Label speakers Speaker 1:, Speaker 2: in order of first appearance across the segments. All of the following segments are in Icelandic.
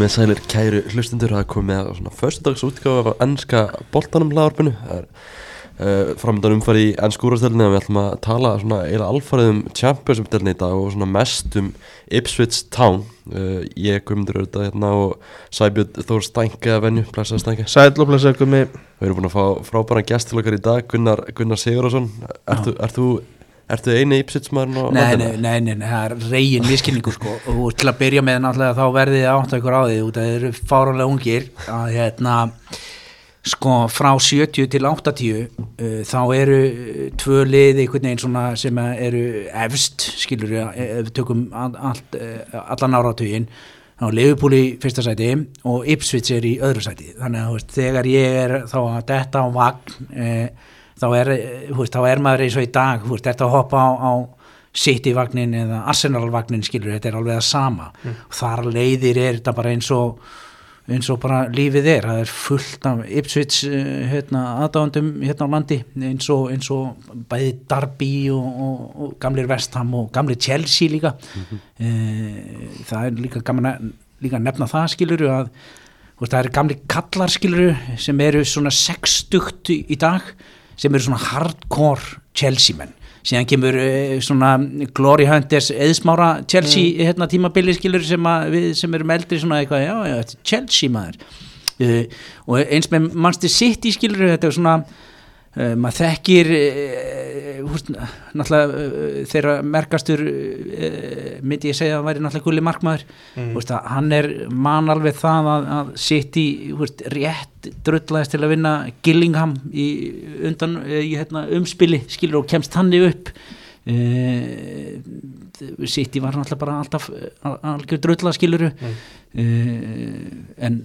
Speaker 1: komið sælir kæru hlustundur það komið að svona föstudags útgáfa af ennska boltanum lagarpinu það er uh, framöndan umfari í ennsk úrastöldinni og við ætlum að tala svona eiginlega alfarið um Champions-umstöldinni í dag og svona mest um Ipswich Town. Uh, ég gumdur auðvitað hérna og Sæbjörn Þór Stænke að venju, blæsaði Stænke.
Speaker 2: Sæl og blessa gummi.
Speaker 1: Við erum búin að fá frábæran gest til okkar í dag Gunnar, Gunnar Sigurðarsson Ertu, ertu, ertu eini Ipswich-maðurinn á
Speaker 3: Nei, nei, nei, nei, það er reygin miskilningur sko. Og til að byrja með náttúrulega þá verðið átt ykkur á því út að þeir eru fáranlega ungir. Að hérna sko frá 70 til 80 uh, þá eru uh, tvö lið einhvern veginn svona sem að eru efst skilur við við tökum all, all, uh, allan áratugin þá er Liverpool í fyrsta sæti og Ipswich er í öðru sæti. Þannig að veist, þegar ég er þá að detta á vagn eh, þá, er, eh, veist, þá er maður eins og í dag þú veist, þetta að hoppa á, á City-vagnin eða Arsenal-vagnin skilur þetta er alveg það sama. Og þar leiðir er þetta bara eins og eins og bara lífið er, það er fullt af Ipswich eh, hérna, aðdáðandum hérna á landi eins og, eins og bæði Darby og, og, og gamlir Vestham og gamlir Chelsea líka. E, það er líka gaman að líka að nefna það skilur að veist, það eru gamli kallar skilur sem eru svona sextugt í dag sem eru svona hardcore Chelsea menn síðan kemur uh, svona Glory Hunters eðsmára Chelsea hérna tímabili skilur sem, við sem erum eldri svona eitthvað, já, já, Chelsea maður. Uh, og eins með Manchester City skilur þetta er svona uh, maður þekkir uh, húst, náttúrulega uh, þeirra merkastur myndi ég segja að væri náttúrulega gulli markmaður mm. húst, hann er man alveg það að, að City húst, rétt drullaðist til að vinna Gillingham í, undan, í hérna, umspili skilur og kemst hann upp uh, City var náttúrulega bara alltaf algjör drulla skiluru mm. en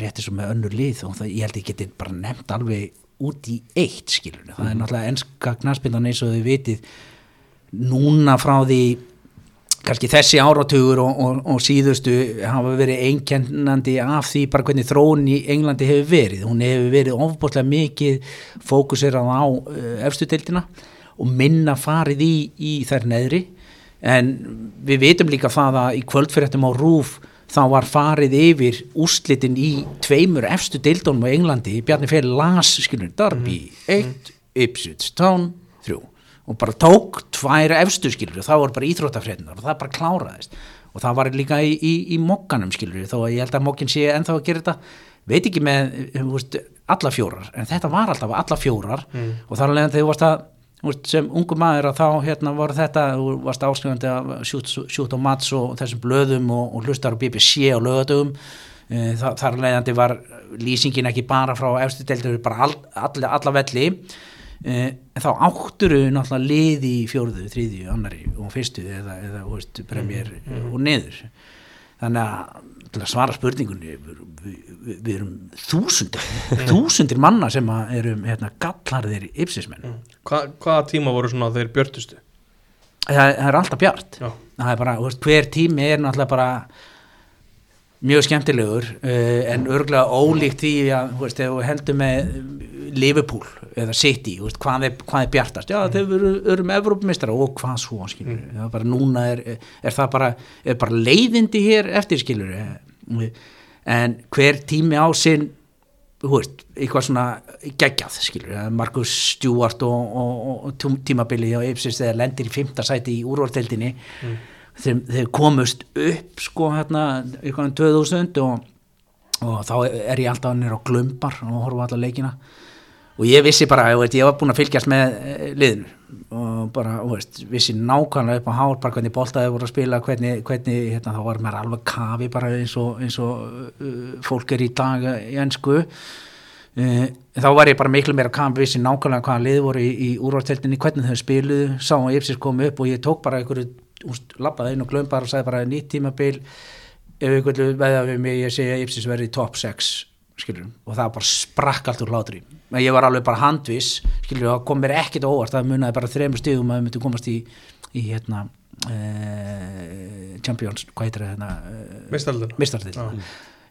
Speaker 3: rétti svo með önnur lið og það, ég held ég geti bara nefnt alveg út í eitt skilur það er náttúrulega ennska knarspindan eins og þau vitið núna frá því kannski þessi áratugur og, og, og síðustu hafa verið einkennandi af því bara hvernig þróun í Englandi hefur verið. Hún hefur verið ofbúrslega mikið fókusirað á uh, efstu deildina og minna farið í, í þær neðri. En við vitum líka það að í kvöldfyrirtum á Rúf þá var farið yfir úrslitin í tveimur efstu deildunum á Englandi. Bjarni Fyrir las, skilur, Darby 1, Ipswich Town 3 og bara tók tvær efstu skilur það voru bara íþróttafrétnar og það bara kláraðist. Og það var líka í, í, í mokkanum skilur þó að ég held að mokkin sé ennþá að gera þetta. Veit ekki með þú veist, alla fjórar en þetta var alltaf alla fjórar. Og þar alveg þegar þú varst að sem ungu maður að þá hérna voru þetta, þú varst áskrifandi að sjút og mats og þessum blöðum og, og hlustar á BBC á lögadögum e, þa þar leiðandi var lýsingin ekki bara frá efstu deildur bara all, all, alla velli. E, en þá átturu náttúrulega liði í fjórðu, þriðju, annari og fyrstu eða, eða veist, premjör og niður. Þannig að til að svara spurningunni við, við, við erum þúsundir þúsundir manna sem erum hérna, gallarðir ipsismenn
Speaker 2: Hva, Hvaða tíma voru svona þeir björtustu?
Speaker 3: það, það er alltaf bjart. Er bara, veist, hver tími er náttúrulega bara mjög skemmtilegur uh, en örgulega ólíkt því að þú veist, heldur með Liverpool eða City, veist, hvað er, hvað er bjartast? Já, þeir eru, eru með Evrópumistara og hvað svo, skilur, mm. það er bara núna er, er það bara, er bara leiðindi hér eftir, skilur en hver tími á sinn veist, eitthvað svona geggjað, skilur, Markus Stewart og, og, og tímabili á Ipsis þegar lendir í fymta sæti í úrvarteldinni mm. Þeir, þeir komust upp sko hérna, um 2000 og, og þá er ég alltaf nýra á glumbar og horfa allar leikina. Og ég vissi bara, ég, veit, ég var búin að fylgjast með eh, liðinu. Og bara, þú veist, vissi nákvæmlega upp á hár bara hvernig boltaði voru að spila hvernig, hvernig hérna, þá var mér alveg kafi bara eins og, eins og uh, fólk er í dag í ennsku uh, þá var ég bara miklu meira kafi vissi nákvæmlega hvaða lið voru í, í úrvarteldinni hvernig þau spiluðu, sá að Ipsis kom upp og ég tók bara einhverju, lappaði inn og glömbar og sagði bara nýtt tímabil. Ef einhverju veða við mig, ég segja Ipsis verði top 6 skilur, og það bara sprakk allt úr hlátri. En ég var alveg bara handvis skilur, og það kom mér ekkit óvart, það munaði bara þremur stíðum að við myndum komast í, í hérna eh, Champions, hvað heitir það hérna,
Speaker 2: Mistaldina
Speaker 3: mistardil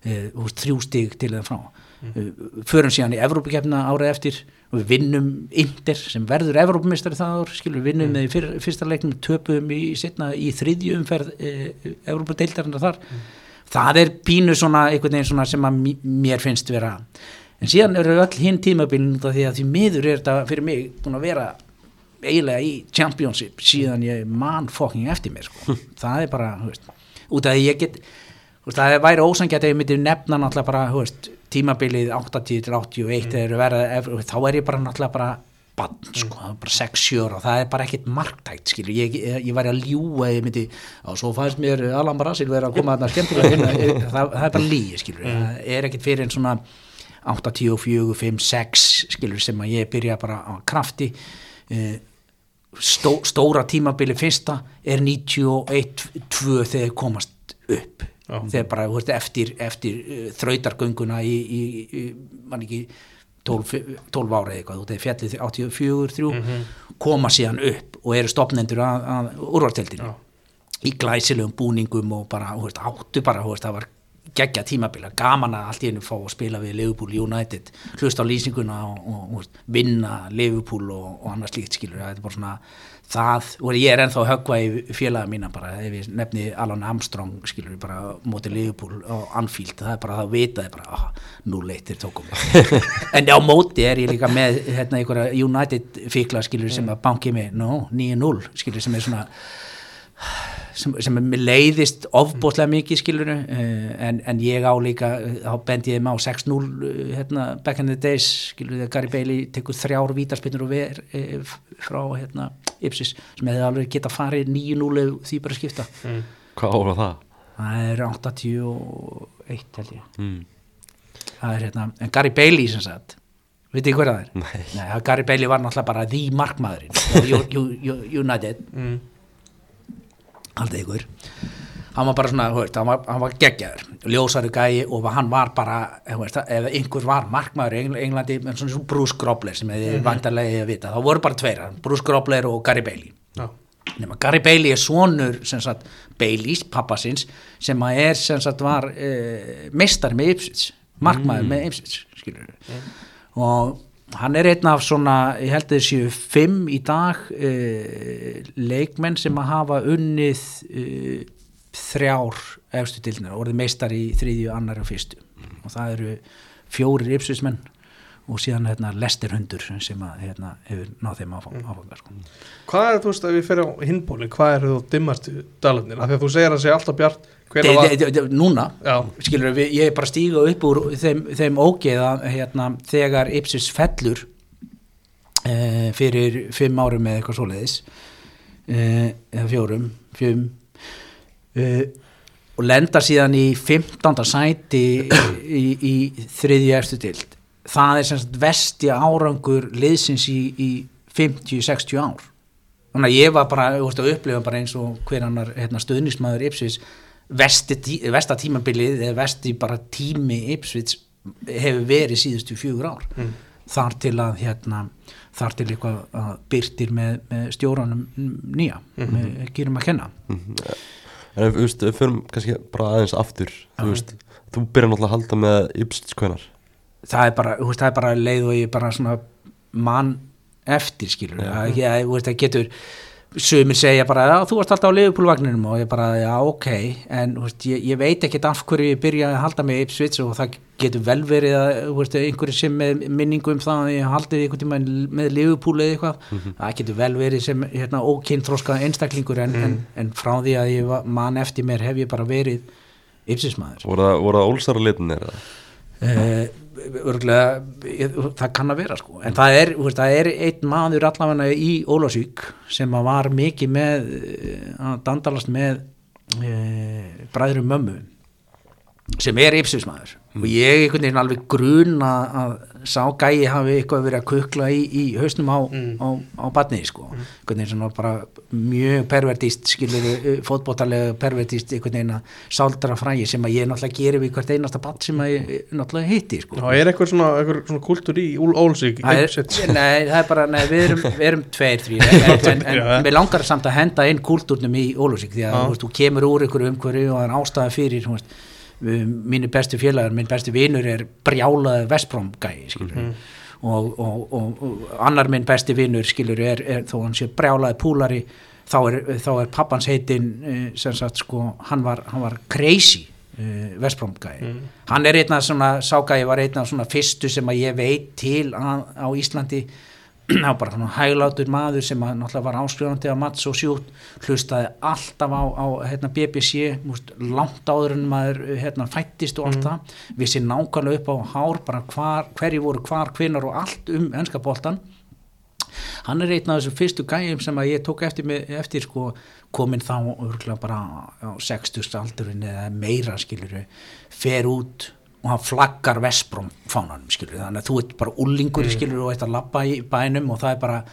Speaker 3: eh, þrjú stíg til eða frá. Mm. förum síðan í Evrópukefna árið eftir við vinnum Inder sem verður Evrópumistari það ár, skilur, við vinnum með mm. fyr, fyrsta leiknum, töpum í, í þriðju umferð eh, Evrópudeildarinnar þar mm. það er pínu svona einhvern veginn svona sem að mér finnst vera en síðan eru öll hinn tímabilin því að því miður er þetta fyrir mig búin að vera eiginlega í championship síðan ég man fucking eftir mér sko. það er bara, þú veist, út af því ég get þú veist, það væri ósangjart ef ég myndi nefna náttúrulega bara, þú veist, tímabilið 80 til 81 mm. þá er ég bara náttúrulega bara bann, sko, það er bara 6-7 ára það er bara ekkit marktækt, skilur. Ég, ég, ég væri að ljúga ef ég myndi og svo fannst mér Alan Brasil vera að koma þarna skemmtilega inn, það, það er bara líi, skilur. Það er ekkit fyrir en svona 84, 5, 6 skilur sem að ég byrja bara á krafti. Uh, stó, stóra tímabili fyrsta er 91-2 þegar komast upp
Speaker 2: Já.
Speaker 3: þegar bara veist, eftir, eftir uh, þrautargönguna í, í, í mann ekki 12, 12 ára eða eitthvað, þú veist, fjallið 84-3 koma síðan upp og eru stopnendur að, að úrvarteldinu í glæsilegum búningum og bara, þú veist, áttu bara, þú veist, það var geggja tímabila, gaman að allt í einu fá að spila við Liverpool United, hlusta á lýsinguna og, og, og vinna Liverpool og, og annars slíkt skilur, það er bara svona það, og ég er ennþá að höggva í félaga mína bara, ef ég nefni Alan Armstrong skilur, bara móti Liverpool og Anfield, það er bara að vita það er bara, ah, nú leitir tókum en á móti er ég líka með hérna einhverja United fíkla skilur sem að banki mig, no, 9-0 skilur sem er svona sem, sem leiðist ofbóðslega mikið skilur en, en ég á líka þá bendi ég maður á 6-0 eh, hérna, back in the days skilur þegar Gary Bailey tekur þrjár vítarspinnur og ver e, frá hérna, Ipsis sem hefði alveg geta farið 9-0 ef því bara skipta
Speaker 2: mm.
Speaker 1: Hvað ára það?
Speaker 3: það er 81 held ég
Speaker 1: Mm.
Speaker 3: það er hérna, en Gary Bailey sem sagt veitir hvað það er?
Speaker 1: Nei.
Speaker 3: Nei, Gary Bailey var náttúrulega bara því markmaðurinn United
Speaker 2: Mm.
Speaker 3: Haldið ykkur. Hann var bara svona, veist, hann var, hann var geggjaður. Ljósari gæi og hann var bara veist, ef einhver var markmaður í Engl- Englandi, en svona svona Bruce Grobler sem hefði mm -hmm. vantarlega að vita, þá voru bara tveir Bruce Grobler og Gary Bailey.
Speaker 2: Já.
Speaker 3: nema Gary Bailey er sonur sagt Baileys, pappasins sem að er sem sagt var e, meistar með Ipswich, markmaður með Ipswich skilur og hann er einn af svona, ég held að þessu fimm í dag e, leikmenn sem að hafa unnið e, þrjár efstu dildina, orðið meistar í þriðju, annar og fyrstu. Og það eru fjórir Ipswichmenn og síðan hérna Lester Hundur sem að hérna hefur náð þeim áfang, áfanga sko.
Speaker 2: Hvað er þú veist að við fyrir á hinbóli, hvað er þú dimmast dalarnir? Af því að þú segir að það sé alltaf bjart
Speaker 3: De, de, de, núna
Speaker 2: Já.
Speaker 3: skilur við, ég er bara stíga upp úr þeim, þeim ógeða hérna, þegar Ipsis fellur e, fyrir fimm árum eða eitthvað svoleiðis e, eða fjórum fjum e, og lenda síðan í 15. sæti í, í, í þriðju eftir dild það er semst vesti árangur liðsins í, í 50-60 ár. Þannig að ég var bara þú veist, að upplifa bara eins og hver annar hérna, stöðnismæður Ipsvits vesti, tí- vesta tímabilið eða vesti bara tími Ipsvits hefur verið síðustu fjögur ár.
Speaker 2: Mm.
Speaker 3: þar til að hérna, þar til eitthvað að byrtir með, með stjóranum nýja með gýrum að kenna
Speaker 1: En ef, þú veist, við förum kannski bara aðeins aftur. Þú veist, þú byrjar náttúrulega að halda með Ipsits hvenar
Speaker 3: það er bara, veist, það er bara leið og ég bara svona mann eftir skilur,
Speaker 1: Já.
Speaker 3: það, ég, veist, það getur sumir segja bara, já, þú varst alltaf á leifupúlvagninum og ég bara, já, ok. En veist, ég, ég veit ekkert af hverju ég byrjaði að halda mig Ipswich og það getur vel verið að, einhverju sem með minningu um það að ég haldið einhvern tíma með leifupúl eða eitthvað, það getur vel verið sem, hérna, ókynþróska einstaklingur en, en, en frá því að ég var, man eftir mér hef ég bara verið Ipswich maður
Speaker 1: Voru það, það ólsara litinir eða?
Speaker 3: uh, örgulega ég- það kann að vera sko. En það er, það er einn maður allavega í Ólásvík sem var mikið með eh, að dandalast með uh, bræðurum mömmu sem er ipsismæður og ég einhvern veginn alveg gruna að sá gæi hafi eitthvað verið að kukla í, í hausnum á, á, á batni sko, einhvern veginn svona bara mjög pervertist skilur fótbótalega pervertist einhvern veginn að sáldra fræði sem að ég náttúrulega gerir við hvert einasta bat sem að ég eh, náttúrulega hitti sko.
Speaker 2: Já, er eitthvað svona, eitthvað svona kultúr í Ólsík
Speaker 3: Það er, nei, það er bara, nei, við erum, við erum tveir, þrýr, en, en, en, en við langar samt að henda inn kúltúrnum í Ólusík því að
Speaker 2: Já.
Speaker 3: þú, veist, þú kemur úr ykkur umhverju og það er ástæða fyrir þú veist, mínir bestu félagar, minn bestu vinur er brjálaði Vestbróm gæi skilur
Speaker 2: Mhm.
Speaker 3: og, og, og, og annar minn besti vinur skilur er, er þó hann sé brjálaði púlari þá er, þá er pappans heitin eh, sem sagt sko, hann var, hann var crazy uh, Vestbróm gæi. Hann er einn af svona, ságæi var einn af svona fyrstu sem að ég veit til á, á Íslandi á bara svona hæglátur maður sem að náttúrulega var áskrifandi af Mats og Sjút hlustaði alltaf á, á hérna, BBC múst, langt áður en maður hérna, fættist og allt það. Vissi nákvæmlega upp á hár bara hvar, hverju voru hvar, hvinnar og allt um ennska boltan hann er einn af þessum fyrstu gæjum sem að ég tók eftir, með, eftir sko, komin þá örgulega bara á 60 aldurinn eða meira skiluru, fer út og hann flaggar Vespróm fánanum skiluru, þannig að þú ert bara ullingur mm. skiluru og ert að labba í bænum og það er bara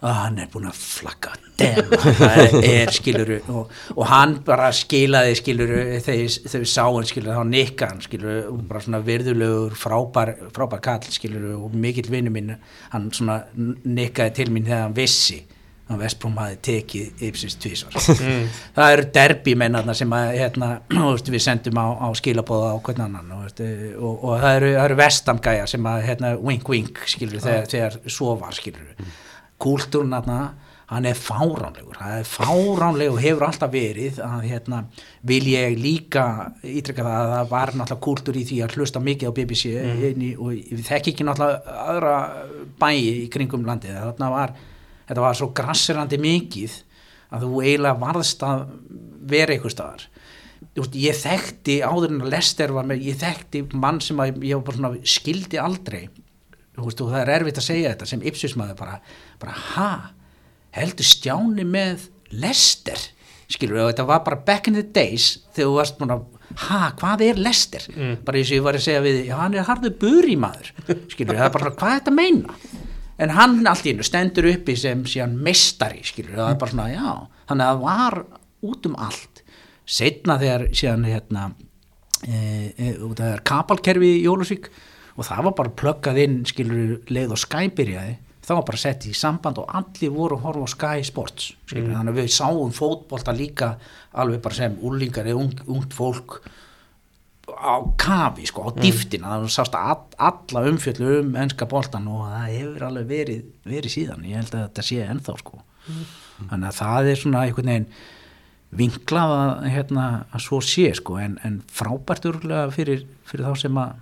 Speaker 3: að hann er búin að flagga dem, það er, skiluru og, og hann bara skilaði skiluru þegar þau sá hann skiluru þá nikka hann skiluru og bara svona virðulegur frábær, frábær kall skiluru og mikill vinnu mín hann svona nikkaði til mín þegar hann vissi að Vestbróm hafi tekið Ipsis tvísvar mm. það eru derbymennarna sem að, hérna, veist, við sendum á, á skilabóða á hvern annan og, og, og það eru, eru vestamgæja sem að hérna, wink wink skilur, þegar, þegar svo var mm. kúltúrun hann er fáránlegur það er fáránlegur og hefur alltaf verið að hérna, vil ég líka ítrykka það að það var náttúrulega kúltúr í því að hlusta mikið á BBC mm. í, og við þekk ekki náttúrulega aðra bæi í kringum landið þarna var þetta var svo grassirandi mikið að þú eiginlega varðst að vera einhver staðar. Ég þekkti áður en að Lester var með ég þekkti mann sem að ég svona, skildi aldrei. Veist, og það er erfitt að segja þetta sem Ipsismæður bara, bara ha, heldur stjáni með Lester? Skilur þetta var bara back in the days þegar þú varst búin að ha, hvað er Lester? Mm. bara eins og ég var að segja við hann er harðu buri maður. Skilur það er bara hvað er þetta að meina en hann allt í hennu stendur uppi sem síðan mestari, skilur, það er bara svona já, þannig að það var út um allt. Setna þegar síðan hérna e, e, það er kapalkerfi í Jólusvík og það var bara plöggað inn, skilur, leið og skæbyrjaði, það var bara sett í samband og allir voru að horfa á Sky Sports skilur, mm. þannig að við sáum fótbolta líka alveg bara sem úrlingar eða ung, ungt fólk á kafi sko, á dýftina mm. sást all, alla umfjöldu um ennska bóltan og það hefur alveg verið, verið síðan, ég held að þetta sé ennþá sko, mm. þannig að það er svona einhvern veginn vinklað að, hérna, að svo sé sko en, en frábært örgulega fyrir, fyrir þá sem að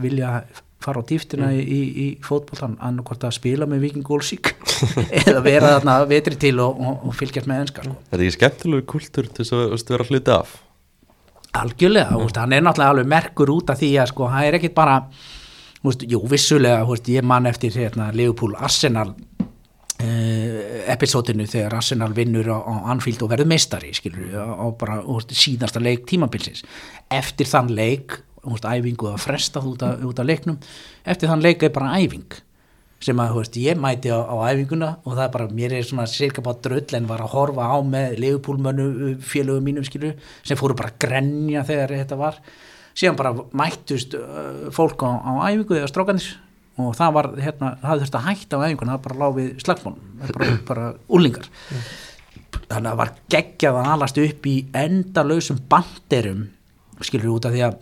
Speaker 3: vilja fara á dýftina mm. í, í fótbóltan annarkort að spila með vikingólsík eða vera þarna vetri til og, og, og fylgjast með ennska sko.
Speaker 1: Er þetta ekki skemmtilegu kultur til þess að vera hluti af?
Speaker 3: Algjörlega, mm. hann er náttúrulega alveg merkur út af því að sko, hann er ekkit bara veist, jú, vissulega, veist, ég man eftir hérna, Leopold Arsenal eh, episódinu þegar Arsenal vinnur á, á Anfield og verður meistari skilur, á bara veist, síðasta leik tímabilsins, eftir þann leik æfingu að fresta út af leiknum, eftir þann leik er bara æfing sem að veist, ég mæti á, á æfinguna og það er bara, mér er svona cirka bá dröll en var að horfa á með leifupólmönu félögum mínum skilu sem fóru bara að grenja þegar þetta var. Síðan bara mættust fólk á, á æfingu eða strákanis og það var, hérna, það þurfti að hætta á æfinguna, það bara lág við slagmónum bara, bara úlingar þannig að það var geggjað að alast upp í endalösum banderum skilur út af því að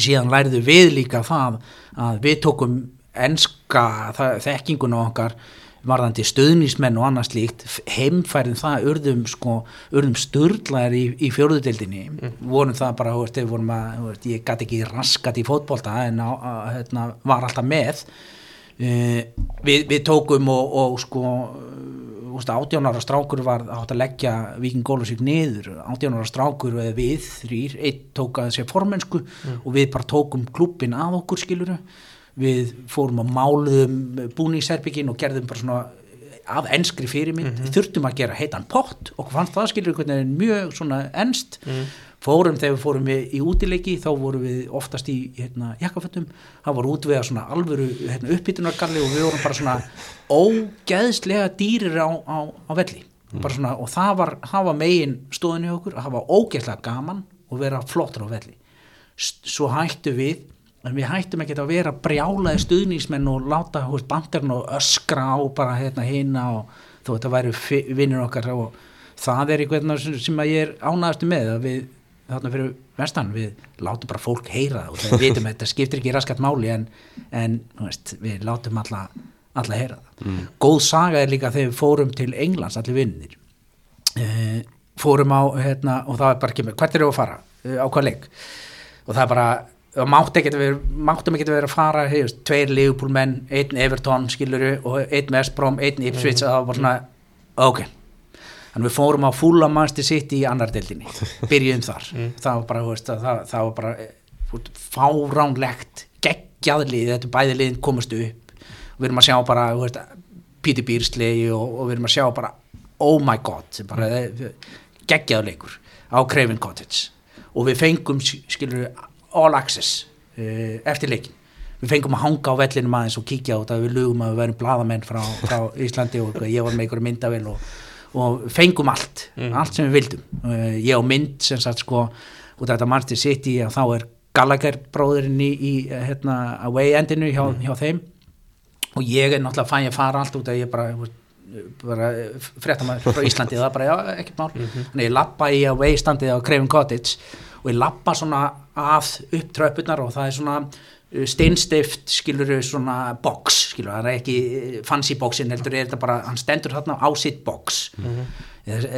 Speaker 3: síðan læriðu við líka það að við tókum enska þekkinguna okkar varðandi stöðnismenn og annars líkt heimfærið það urðum sko, urðum störlaðir í, í fjóruðdeldinni mm. vorum það bara, veist, að, veist, ég gæti ekki raskat í fótbolta en á, að, hérna, var alltaf með uh, við, við tókum og, og sko átjónara strákur var átt að leggja Viking Gólusík niður, átjónara strákur við þrýr, eitt tók að sér formensku mm. og við bara tókum klubin að okkur skiluru við fórum að máluðum búningsherbyggin og gerðum bara svona af enskri fyrirmynd, mm -hmm. þurftum að gera heitan pott og fannst það skilur einhvern veginn mjög svona ennst mm. fórum þegar við fórum við í útileiki þá vorum við oftast í hérna, jakkaföttum, það voru útvega svona alvöru hérna, uppbytunargalli og við vorum bara svona ógeðslega dýrir á, á, á velli mm. svona, og það var, var megin stóðinu okkur, það var ógeðslega gaman og vera flottur á velli svo hættu við en við hættum ekki að vera brjálaði stuðnísmenn og láta bandarinn og öskra á bara hérna hérna og þó þetta væri vinnur okkar og það er eitthvað sem ég er ánaðastu með að við þarna fyrir vestan við látum bara fólk heyra og við veitum að þetta skiptir ekki raskat máli en, en veist, við látum alla, alla heyra það. Mm. góð saga er líka þegar við fórum til Englands allir vinnir e, fórum á hérna, og það er bara ekki með hvert er það að fara? E, á hvað leik? Og það er bara það mátti ekki vera, máttum ekki vera að fara hefst, tveir Liverpool menn, einn Everton skiluru og einn West Brom, einn Ipswich mm. það var svona, ok. Þannig við fórum á fulla mannsti sitt í annar deildinni, byrjuðum þar. Það var bara, veist, það, það var bara eh, fáránlegt geggjaðlið, þetta bæði liðin komast upp. Og við erum að sjá bara, veist Peter Beersley og, og við erum að sjá bara oh my god, bara geggjaðleikur á Craven Cottage. Og við fengum, skilur all access uh, eftir leikin við fengum að hanga á vellinum aðeins og kíkja út að við lugum að við verum bladamenn frá, frá Íslandi og ég var með einhverju myndavel og, og fengum allt mm. allt sem við vildum uh, ég á mynd sem sagt sko út af þetta Manchester City að þá er Gallagher bróðurinn í, í hérna, away endinu hjá, mm. hjá þeim og ég er náttúrulega fæn að fara allt út að ég bara, bara frétta maður frá Íslandi það er bara, já, ekkert mál mm -hmm. þannig ég lappa í away standið á Craven Cottage og ég lappa svona að upp tröpunar og það er svona uh, steinstift skilur svona box skilur, það er ekki uh, fancy boxin heldur er þetta bara, hann stendur þarna á sitt box. Mm -hmm. er,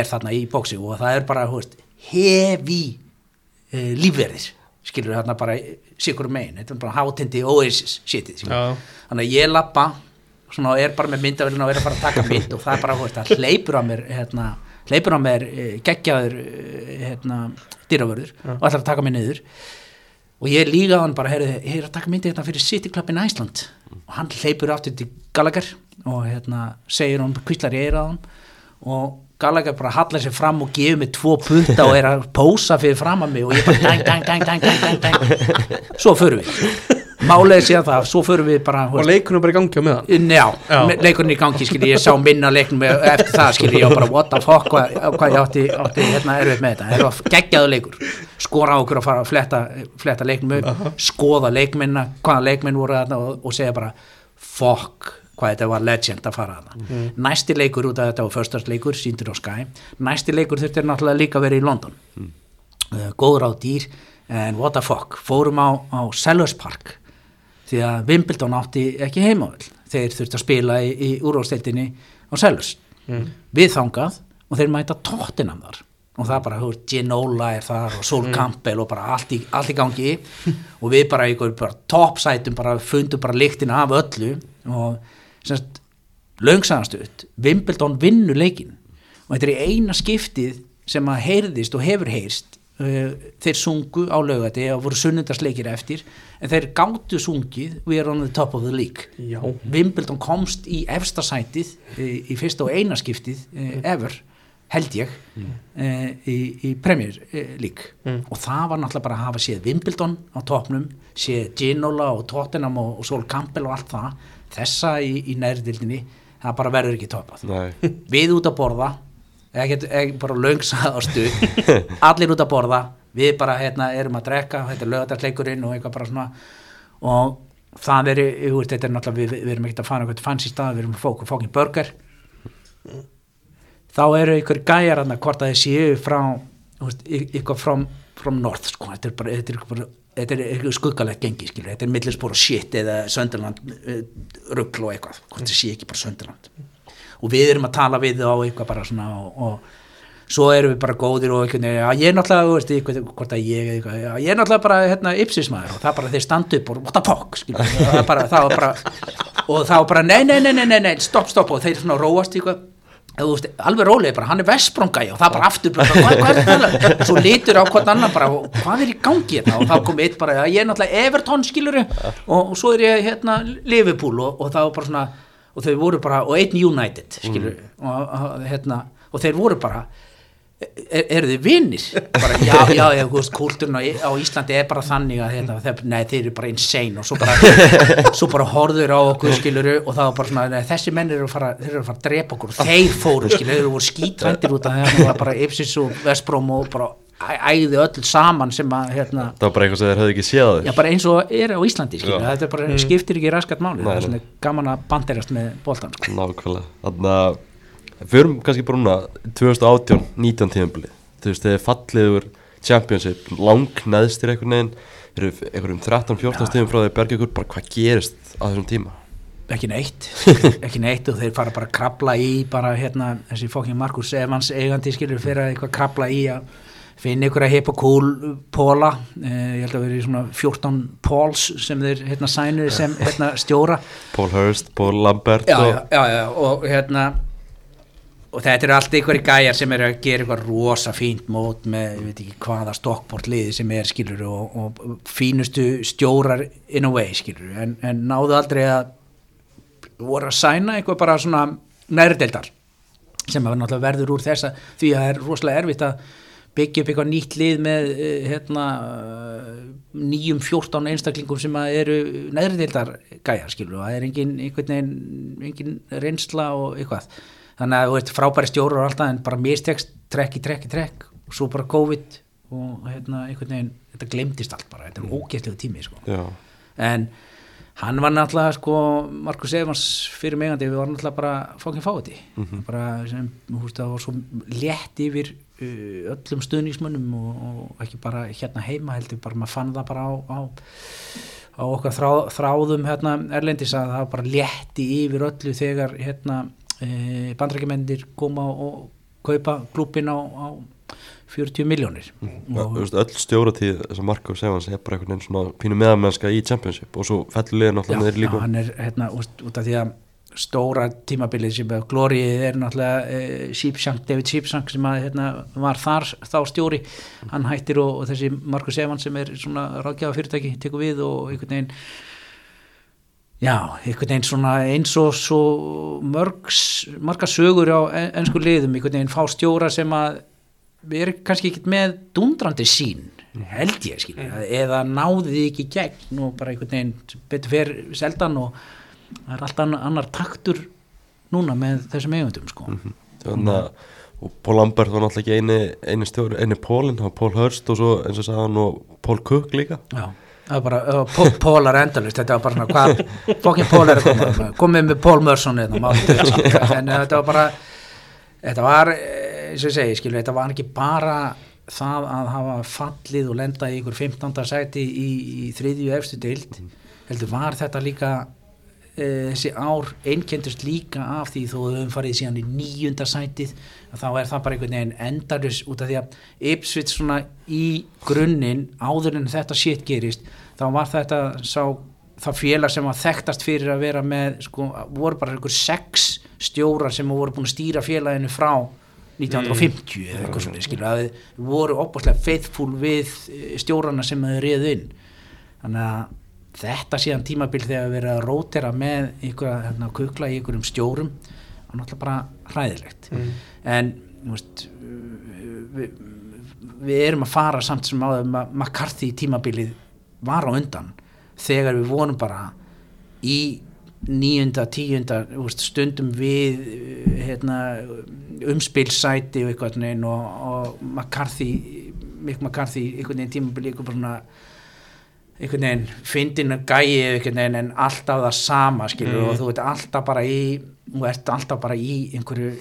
Speaker 3: er þarna í boxi og það er bara veist, hefi uh, lífverðir skilur þarna bara sikur megin, þetta er bara hátindi oasis shitið, þannig að ég lappa svona er bara með myndavillin og er að fara að taka mynd og það er bara, veist, það hleypur á mér hérna hleypur á mér geggjaður hérna, dýravörður ja. og ætlar að taka mig niður. Og ég líka á hann bara, er að taka myndi hérna fyrir City Club in Iceland. Og hann hleypur aftur til Gallagher og hérna segir hann, kvistlar ég er á hann. Og Gallagher bara hallar sér fram og gefur mig tvo punta og er að pósa fyrir fram að mig og ég bara dang, dang, dang, dang, dang, dang, dang. svo förum við málega síðan það, svo förum við bara
Speaker 2: og leikunum bara í gangi á meðan.
Speaker 3: Já, já. leikunum í gangi, skilji, ég sá minna leiknum eftir það, skilji, ég var bara what the fuck hvað, hvað ég átti, átti hérna erfið með þetta. Það var geggjaðu leikur, skora okkur að fara að fletta, fletta leiknum upp uh -huh. skoða leikminna, hvaða leikminn voru þarna og, og segja bara fuck hvað þetta var legend að fara að það mm. næsti leikur út af þetta var förstarsleikur síndur á Sky, næsti leikur þurftir náttúrulega líka að vera í London. Mm. uh, góður á dýr en what the fuck, fórum á, á Sellers Park því að Wimbledon átti ekki heimavöld þeir þurfti að spila í, í úrváðsteildinni á Sellers. Mm. við þangað og þeir mæta tóttinam þar. Og það bara, hú, Ginola er þar og Sol mm. Campbell og bara allt í, allt í gangi. Og við bara í einhver toppsætum bara fundum bara líktina af öllu. Og semst langsanastuðt, Wimbledon vinnur leikin og þetta er eina skiptið sem að heyrðist og hefur heyrst þeir sungu á lögati og voru sunnundarsleikir eftir en þeir gáttu sungið We are on the top of the league Já. Wimbledon komst í efsta sætið í, í fyrsta og eina skiptið mm. ever held ég í, í Premier League mm. og það var náttúrulega bara að hafa séð Wimbledon á topnum, séð Ginola og Tottenham og, og Sol Campbell og allt það þessa í, í nærðildinni það bara verður ekki topað við út að borða ekki bara löngsa á stu allir út að borða. Við bara hérna, erum að drekka, þetta er lögadagsleikurinn og eitthvað bara svona. Og það er, veist, þetta er náttúrulega við, við erum ekkert að fara eitthvað fanns í stað, við erum fók, fókin burger. Þá eru ykkur gæjar aðna hvort að þið séu frá ykkur frá, frá north sko, þetta er bara, þetta er bara þetta er eitthvað skuggalegt gengi, skilur, þetta er millispor og shit eða Sönderland uh, ruggl og eitthvað, hvort það sé ekki bara Sönderland og við erum að tala við á eitthvað bara svona og, og svo erum við bara góðir og eitthvað, já ég er náttúrulega, veist, eitthvað, hvort að ég, eitthvað, já, ég er náttúrulega bara hérna ipsismæður og það bara þeir standu upp og what the fuck, skilur, og það bara, það var bara og það var bara, nei, nei, nei, nei, nei, stopp, stopp og þeir svona róast eitthvað. Veist, alveg rólega bara, hann er vestbrongæg og það bara aftur, bara, hvað, hvað er það svo lítur á hvern annan bara, hvað er í gangi þetta hérna? og þá kom eitt bara, ég er náttúrulega Everton skiluru og, og svo er ég hérna Liverpool og, og það var bara svona og þau voru bara, og einn United skiluru mm. og, og hérna, og þeir voru bara er, eru þið vinnir bara, já, já, já, kúlturinn á, á Íslandi er bara þannig að hérna, þeir, nei, þeir eru bara insane og svo bara, svo bara horður á okkur skiluru og það var bara svona, nei, þessi menn eru að fara, þeir eru að fara að drepa okkur þeir fóru skiluru, þeir eru voru skítrættir út af það það var bara Ipsis og Vestbróm og bara æði öll saman sem að hérna,
Speaker 1: það var bara eitthvað sem þeir höfðu ekki séð
Speaker 3: já, bara eins og er á Íslandi þetta bara, mm. skiptir ekki raskat máli. Það er svona gaman að banderast með bóltan sko.
Speaker 1: Nákvæmlega, þannig að Við erum kannski bara núna 2018-19 tíðanbili Þú veist, þegar falliður Championship lang neðstir einhvern veginn. Þeir eru einhverjum 13-14 stíðum frá þeir bergja ykkur. Bara hvað gerist á þessum tíma?
Speaker 3: Ekki neitt, ekki neitt og þeir fara bara að krabla í bara hérna þessi fokkin Markus Evans eigandi skilur fyrir að eitthvað krabla í að finn ykkur að hipa cool póla eh, ég held að vera í svona 14 póls sem þeir hérna sænuði sem hérna stjóra.
Speaker 1: Paul Hurst, Paul Lambert
Speaker 3: já,
Speaker 1: og
Speaker 3: já, já, og hérna og þetta eru alltaf ykkur í gæjar sem eru að gera eitthvað rosa fínt mót með, ég veit ekki hvaða stokkbort liði sem er skilur og, og fínustu stjórar in a way skilur en, en náðu aldrei að voru að sæna eitthvað bara svona nærdeldar sem að verður úr þessa því að það er rosalega erfitt að byggja upp eitthvað nýtt lið með eh, hérna, eh, nýjum 14 einstaklingum sem að eru neðrildar gæjar skilur og það er engin, veginn, engin reynsla og eitthvað. Þannig að þú veist frábæri stjórar og alltaf en bara mistekst trekk í trekk í trekk og svo bara COVID og hérna einhvern veginn þetta glemdist allt bara, þetta er ógeðslegu tími sko. En hann var náttúrulega sko Markus Evans fyrir megandi við varum náttúrulega bara fókin fáti bara sem, þú veist, það var svo létt yfir öllum stuðningsmönnum og, og ekki bara hérna heima heldur bara maður fann það bara á, á, á okkar þrá, þráðum hérna erlendis að það bara létti yfir öllu þegar hérna uh, bandrækjumendir koma og kaupa klúpin á, á 40 miljónir
Speaker 1: veist, öll stjóratíð að Marko Sevans er bara einhvern veginn svona pínu meðamennska í Championship og svo fellur liðin alltaf niður
Speaker 3: já,
Speaker 1: líka.
Speaker 3: hann er hérna út af því að stóra tímabilið sem að glórið er náttúrulega e, Sheepshank, David Sheepshank sem að hérna, var þar þá stjóri. Hann hættir og, og þessi Markus Evans sem er svona ráðgjafa fyrirtæki tekur við og einhvern veginn já, einhvern veginn svona eins og svo mörgs, marga sögur á en- ensku liðum, einhvern veginn fá stjóra sem að við erum kannski ekki með dundrandi sín held ég skilja, eða náði því ekki gegn og bara einhvern veginn betur fer seldan og það er alltaf annar, annar taktur núna með þessum eigundum sko.
Speaker 1: Þannig að og Paul Lambert var náttúrulega ekki eini, eini stjóri, eini Paulin, það var Paul Hurst og svo eins og sagði hann og Paul Cook líka.
Speaker 3: Já, það var bara, Pól- Pólar endalust, þetta var bara svona, hvað, fokkin Pól er að koma, komið með Pól Mörsson en þetta var bara, þetta var, eh, eins og ég segi, skilja, þetta var ekki bara það að hafa fallið og lenda í ykkur 15. sæti í, í þriðju efstu deild, heldur var þetta líka, þessi ár einkendust líka af því þó við höfum farið síðan í níunda sætið að þá er það bara einhvern veginn endarus út af því að Ipswich svona í grunninn áður en þetta shit gerist þá var þetta sá það félag sem var þekktast fyrir að vera með sko, voru bara einhver sex stjórar sem voru búin að stýra félaginu frá 1950 eða eitthvað svona skilur að þið voru opaslega faithful við eh, stjórana sem þau réðu inn. Þannig að þetta síðan tímabil þegar við erum að rótera með einhverja hérna, kukla í einhverjum stjórum var náttúrulega bara hræðilegt. En þú veist við, við erum að fara samt sem á það McCarthy tímabilið var á undan þegar við vonum bara í níunda, tíunda stundum við hérna, umspilsæti og eitthvað og, McCarthy McCarthy einhvern veginn tímabili einhvern bara einhvern veginn fyndin að gæi einhvern veginn en alltaf það sama skilur og þú ert alltaf bara í þú ert alltaf bara í einhverju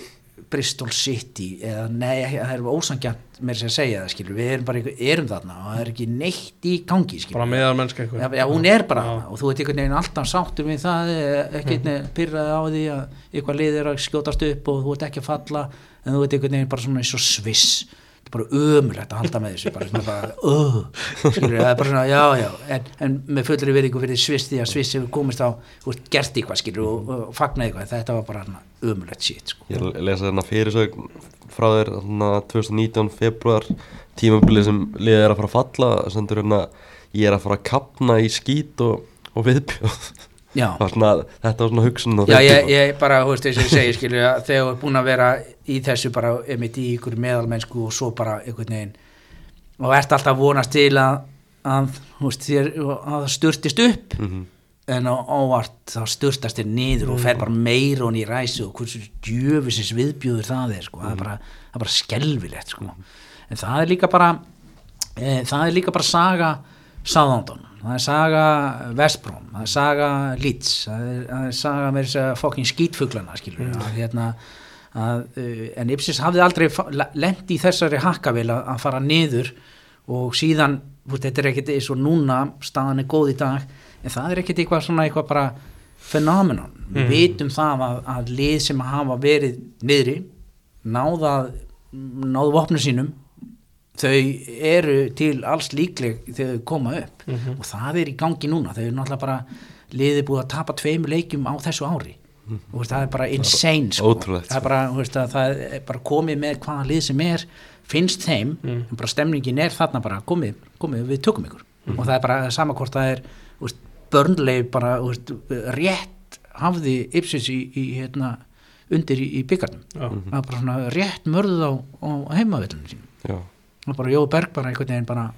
Speaker 3: Bristol City eða nei, það er ósangjant með þess að segja það skilur, við erum bara einhver, erum þarna og það er ekki neitt í gangi skilur
Speaker 2: bara meðal mennska
Speaker 3: Já,
Speaker 2: eitthvað
Speaker 3: já, hún er bara
Speaker 2: Já.
Speaker 3: og þú ert einhvern veginn alltaf sáttur við það ekki einhvern pyrraði á því að eitthvað lið er að skjótast upp og þú ert ekki að falla en þú ert einhvern veginn bara svona eins og sviss þetta er bara ömulegt að halda með þessu bara, svona bara, uh, skilur, það er bara svona já, já, en, en með fullri veriðingu fyrir sviss því að sviss hefur komist á veist, gert eitthvað, skilur, og, og fagnaði eitthvað þetta var bara ömulegt shit, sko.
Speaker 1: Ég lesa þarna fyrirsögn frá þér þarna 2019 februar tímabilið sem liðið er að fara að falla sendur hérna ég er að fara að kapna í skít og, og viðbjóð svona, þetta var svona hugsun
Speaker 3: Já, ég, ég bara, þú veist, þess að ég segi, skilju, þegar þú er búin að vera í þessu bara, einmitt í ykkur meðalmennsku og svo bara einhvern veginn og ert alltaf vonast til að, að veist, þér, að það styrtist upp
Speaker 1: Mhm.
Speaker 3: en á óvart þá styrtast þér niður og fer bara meira hún í ræsu og hversu djöfisins viðbjöður það er, sko, það er bara, það er bara skelfilegt, sko, en það er líka bara e, það er líka bara saga Southampton, það er saga Vestbróm, það er saga Leeds, það er, það er saga með þess að fokkin skítfuglana skilur mm. að, hérna, að, uh, en Ipsis hafði aldrei lent í þessari hakkavél að, fara niður og síðan, þú, þetta er ekkert eins og núna, staðan er góð í dag en það er ekkert eitthvað svona eitthvað bara fenómenon, við vitum það að, að lið sem hafa verið niðri náða náðu vopnu sínum þau eru til alls líkleg þegar þau koma upp.
Speaker 2: Mhm.
Speaker 3: og það er í gangi núna. Þau eru náttúrulega bara liðið búið að tapa tveimur leikjum á þessu ári. Og veist, það er bara insane sko. það, er bara, þú veist, að það er bara komið með hvaða lið sem er finnst þeim,
Speaker 2: Mm.
Speaker 3: en bara stemningin er þarna bara komið, komið við tökum ykkur. Og það er bara sama hvort það er börnleif bara veist, rétt hafði Ipsis í, í hérna, undir í, í byggarnum það er bara rétt mörðuð á, á heimavillinu sín
Speaker 1: Já,
Speaker 3: og bara Jói Berg bara einhvern veginn bara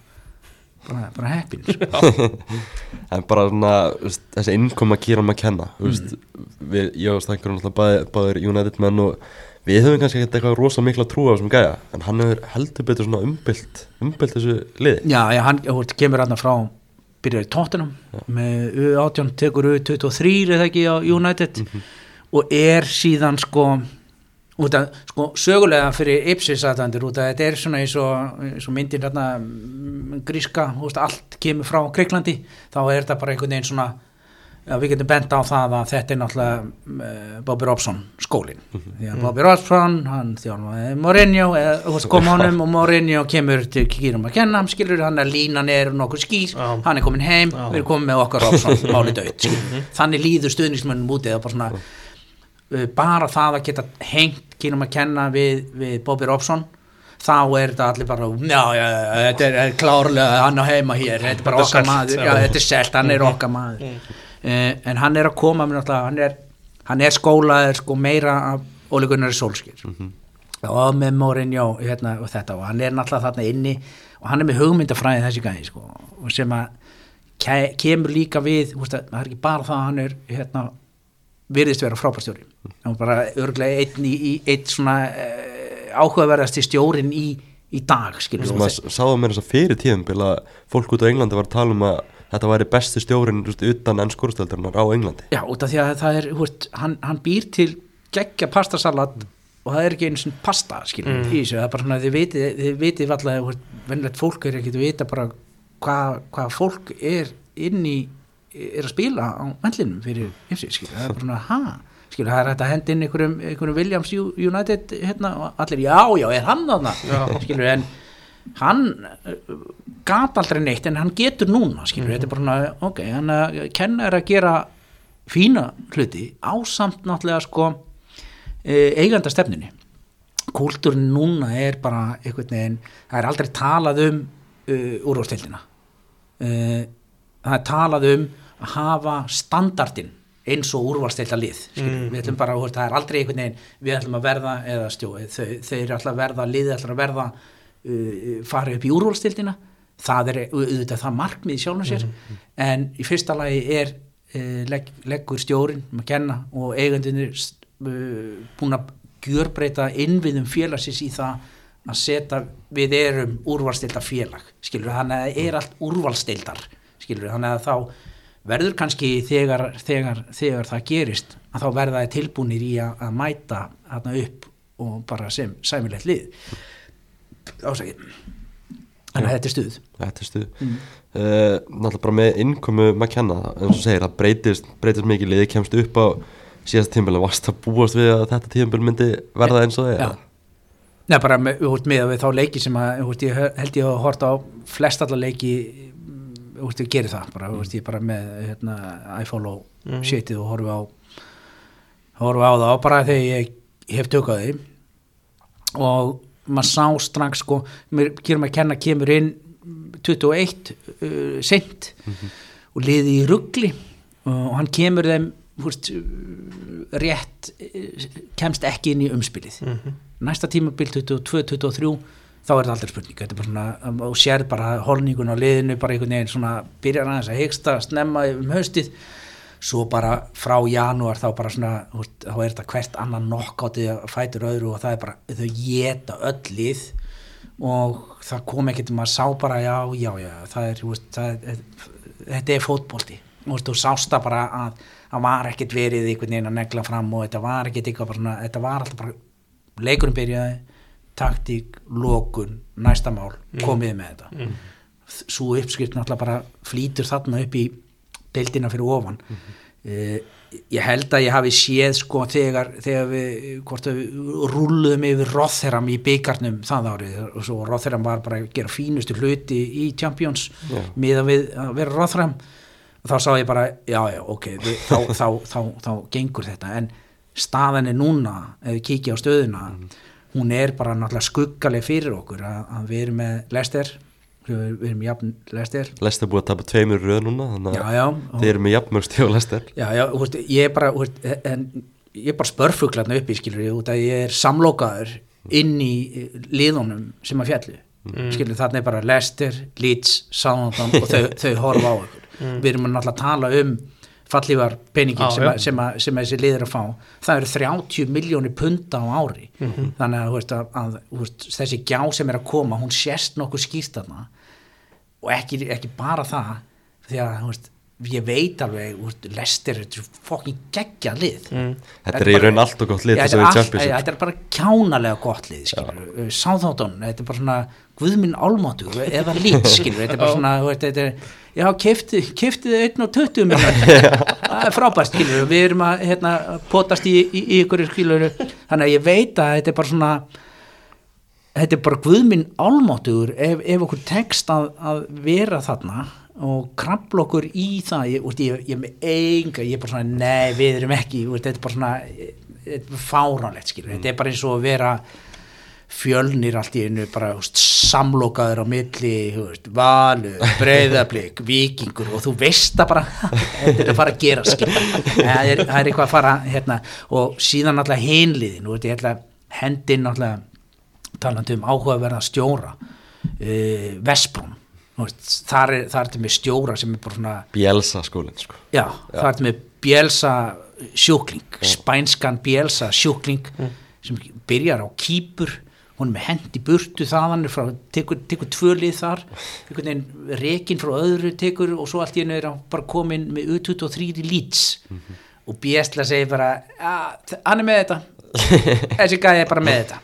Speaker 3: bara, bara heppin sko.
Speaker 1: en bara svona þessi innkoma Kieran McKenna þú veist, við, ég og Stænkur náttúrulega bæði, báðir United menn og við höfum kannski ekkert eitthvað rosa mikla trú á þessum gæja en hann hefur heldur betur svona umbylt umbylt þessu liði.
Speaker 3: Já, já, hann veist, kemur hann frá byrjar í tóttunum með U18 tekur U23 eða ekki á United og er síðan sko út að sko sögulega fyrir Ipsis aðtandur út að þetta er svona eins og, eins og myndir hérna gríska, veist, allt kemur frá Greiklandi, þá er þetta bara einhvern veginn svona Já, við getum bent á það að þetta er náttúrulega uh, Bobby Robson skólin því að Bobby Robson, hann þjálfaði Mourinho, veist kom honum og Mourinho kemur til Kýrum að kenna skilur, hann er línan er nokkuð skýr hann er komin heim, við erum komin með okkar Robson máli döitt, þannig líður stuðnismönnum úti eða bara svona bara það að geta hengt Kýrum að kenna við, við Bobby Robson þá er þetta allir bara já, já, já, þetta er, er klárlega hann á heima hér, þetta er bara okkar maður.
Speaker 2: já.
Speaker 3: þetta er selt, hann er okkar maður. Uh, en hann er að koma með náttúrulega, hann er, hann er skólaður sko meira af Óli Gunnar Solskjær. Og með Mourinho hérna, og þetta og hann er náttúrulega þarna inni og hann er með hugmyndafræði þessi gæði sko, og sem að ke kemur líka við það er ekki bara það að hann er hérna, virðist vera frábærstjóri hann er bara örglega einn, í, í, einn svona uh, áhugaverðasti stjórin í, í dag skilur
Speaker 1: sem
Speaker 3: við,
Speaker 1: að sáðu mér þess að fyrir tíðumbil að fólk út á Englandi var að tala um að þetta væri besti stjórin þú veist, utan enn skorusteldarinnar á Englandi.
Speaker 3: Já, út af því að það er, þú veist, hann, hann býr til geggja pastasalat og það er ekki einu svona pasta, skiljum,
Speaker 2: Mm.
Speaker 3: í þessu, það er bara svona, þið vitið, þið vitið alltaf, vennlegt fólk er ekki að vita bara hvað hva fólk er inn í, er að spila á vendlinum fyrir ymsi, skiljum, það er bara svona, ha, skiljum, það er hægt að henda inn einhverjum, einhverjum Williams United, hérna, og allir, já, já, er hann þarna,
Speaker 2: Já.
Speaker 3: skiljum, en hann uh, gat aldrei neitt en hann getur núna skilur, þetta er bara svona, ok, hann að kenna er að gera fína hluti ásamt náttúrulega sko e, eiganda stefnunni kúltúrin núna er bara einhvern veginn, það er aldrei talað um uh, úrvastildina uh, það er talað um að hafa standardin eins og úrvalstilda lið mm. við ætlum bara, veist, það er aldrei einhvern veginn við ætlum að verða, eða stjóð þau, þau eru alltaf að verða, liðið ætlum að verða uh, fara upp í úrvalstildina það er auðvitað það markmið í sjálfum sér, en í fyrsta lagi er uh, legg, leggur stjórin að kenna og eigendunir uh, búin að gjörbreyta innviðum félagsins í það að setja, við erum úrvalstilda félag, skilur þannig að það er allt úrvalstildar, skilur þannig að þá verður kannski þegar, þegar, þegar það gerist að þá verða það tilbúinir í að, að mæta þarna upp og bara sem sæmilegt lið. Þannig að þetta er stuð.
Speaker 1: Þetta er stuð. Mm. Náttúrulega bara með innkomu McKenna eins og segir, það breytist, breytist mikið liði kemst upp á síðast tímbil varst að búast við að þetta tímbil myndi verða eins og það er?
Speaker 3: Nei, bara með, með þá leiki sem að held ég að horta á flest alla leiki mm, þú veist, ég geri það bara, þú veist, ég bara með hérna, iFollow
Speaker 2: Mhm.
Speaker 3: shitið og horfi á horfi á það bara þegar ég hef tökað því og maður sá strax sko, mér kýrum að kenna kemur inn 21 uh, sent og liði í ruggli og hann kemur þeim uh, rétt uh, kemst ekki inn í umspilið
Speaker 2: Mhm.
Speaker 3: næsta tímabil 22-23 þá er þetta aldrei spurning. Þetta er bara svona, um, og sér bara holningun á liðinu bara einhvern veginn svona byrjar aðeins að hegsta snemma um haustið. Svo bara frá janúar þá bara svona þá er þetta hvert annan nokkátið að fætur öðru og það er bara þau geta öll lið og það kom ekkert maður sá bara já, já, já, það er, veist, það er þetta er fótbolti. Þú veist, þú sást það bara að það var ekkert verið einhvern veginn að negla fram og þetta var ekkert eitthvað bara svona, þetta var alltaf bara leikurinn byrjaði, taktík lokun, næsta mál, komið með þetta.
Speaker 2: Mm.
Speaker 3: svo uppskrift náttúrulega bara flýtur þarna upp í deildina fyrir ofan. Mm ég held að ég hafi séð sko þegar, þegar við að við rúluðum yfir Rotherham í byggarnum það árið. Og svo Rotherham var bara að gera fínustu hluti í Champions
Speaker 1: Já.
Speaker 3: miðan við að vera Rotherham. Og þá sá ég bara, já já, ok við, þá, þá, þá, þá, gengur þetta. En staðan er núna ef við kíkja á stöðuna hún er bara náttúrulega skuggaleg fyrir okkur að, að við erum með Lester við, erum jafn Lester.
Speaker 1: Lester búið að tapa tveimur í röð núna þannig
Speaker 3: já
Speaker 1: að
Speaker 3: já,
Speaker 1: þeir eru með jafnmörg stíð og Lester.
Speaker 3: Já, já, þú veist, ég er bara, þú veist, en ég er bara spörfuglarna uppi, skilur ég, að ég er samlokaður inn í eh, liðunum sem að fjallu, mm. skilur, þarna er bara Leicester, Leeds, Southampton og þau, þau horfa á ykkur. Við erum að náttúrulega tala um fallívar peningin sem, sem, að, sem að þessi liður að fá. Það eru 30 miljónir punta á ári. Þannig að, veist, að, að veist, þessi gjá sem er að koma hún sést nokkuð skýrt þarna. Og ekki, ekki bara það því að veist, ég veit alveg Lester er fokkin geggja lið.
Speaker 2: Mm.
Speaker 1: Þetta er í raun allt og gott lið
Speaker 3: þetta, er
Speaker 1: Championship.
Speaker 3: þetta er bara kjánalega gott lið skilur, Sáþátton, þetta er bara svona Guðminn Álmáttu eða lít þetta er bara svona þetta er, já, kefti, kefti þið 1 og 20 miljonar það er frábært skilur, við erum að hérna, potast í, í, í ykkur skilur þannig að ég veit að þetta er bara svona þetta er bara Guðminn Álmáttugur ef, ef okkur tekst að, að vera þarna og krabla okkur í það. Ég, ég, ég er með enga, ég er bara svona nei, við erum ekki, þetta er bara svona fáránlegt skilur, þetta er bara eins og að vera fjölnir allt í einu bara úst, samlokaður á milli úst, valur, breyðablík vikingur og þú veist það bara. Þetta er að fara að gera það er, það er eitthvað að fara hérna, og síðan og þetta er alltaf talandi um áhugaverða stjóra uh, Vesprún þar er, þar er þetta með stjóra sem er bara svona
Speaker 1: Bielsa skólinn sko.
Speaker 3: Já, það er þetta með Bielsa sjúkling, spænskan Bielsa sjúkling sem byrjar á kýpur. Hún er með hendi burtu þaðan frá, tekur, tekur tvö lið þar. Rekin frá öðru tekur og svo allt í hennu er hann bara komin með U23 í Leeds. Og Biesla segir bara "Ja, hann er með þetta. Þessi gæði er bara með þetta.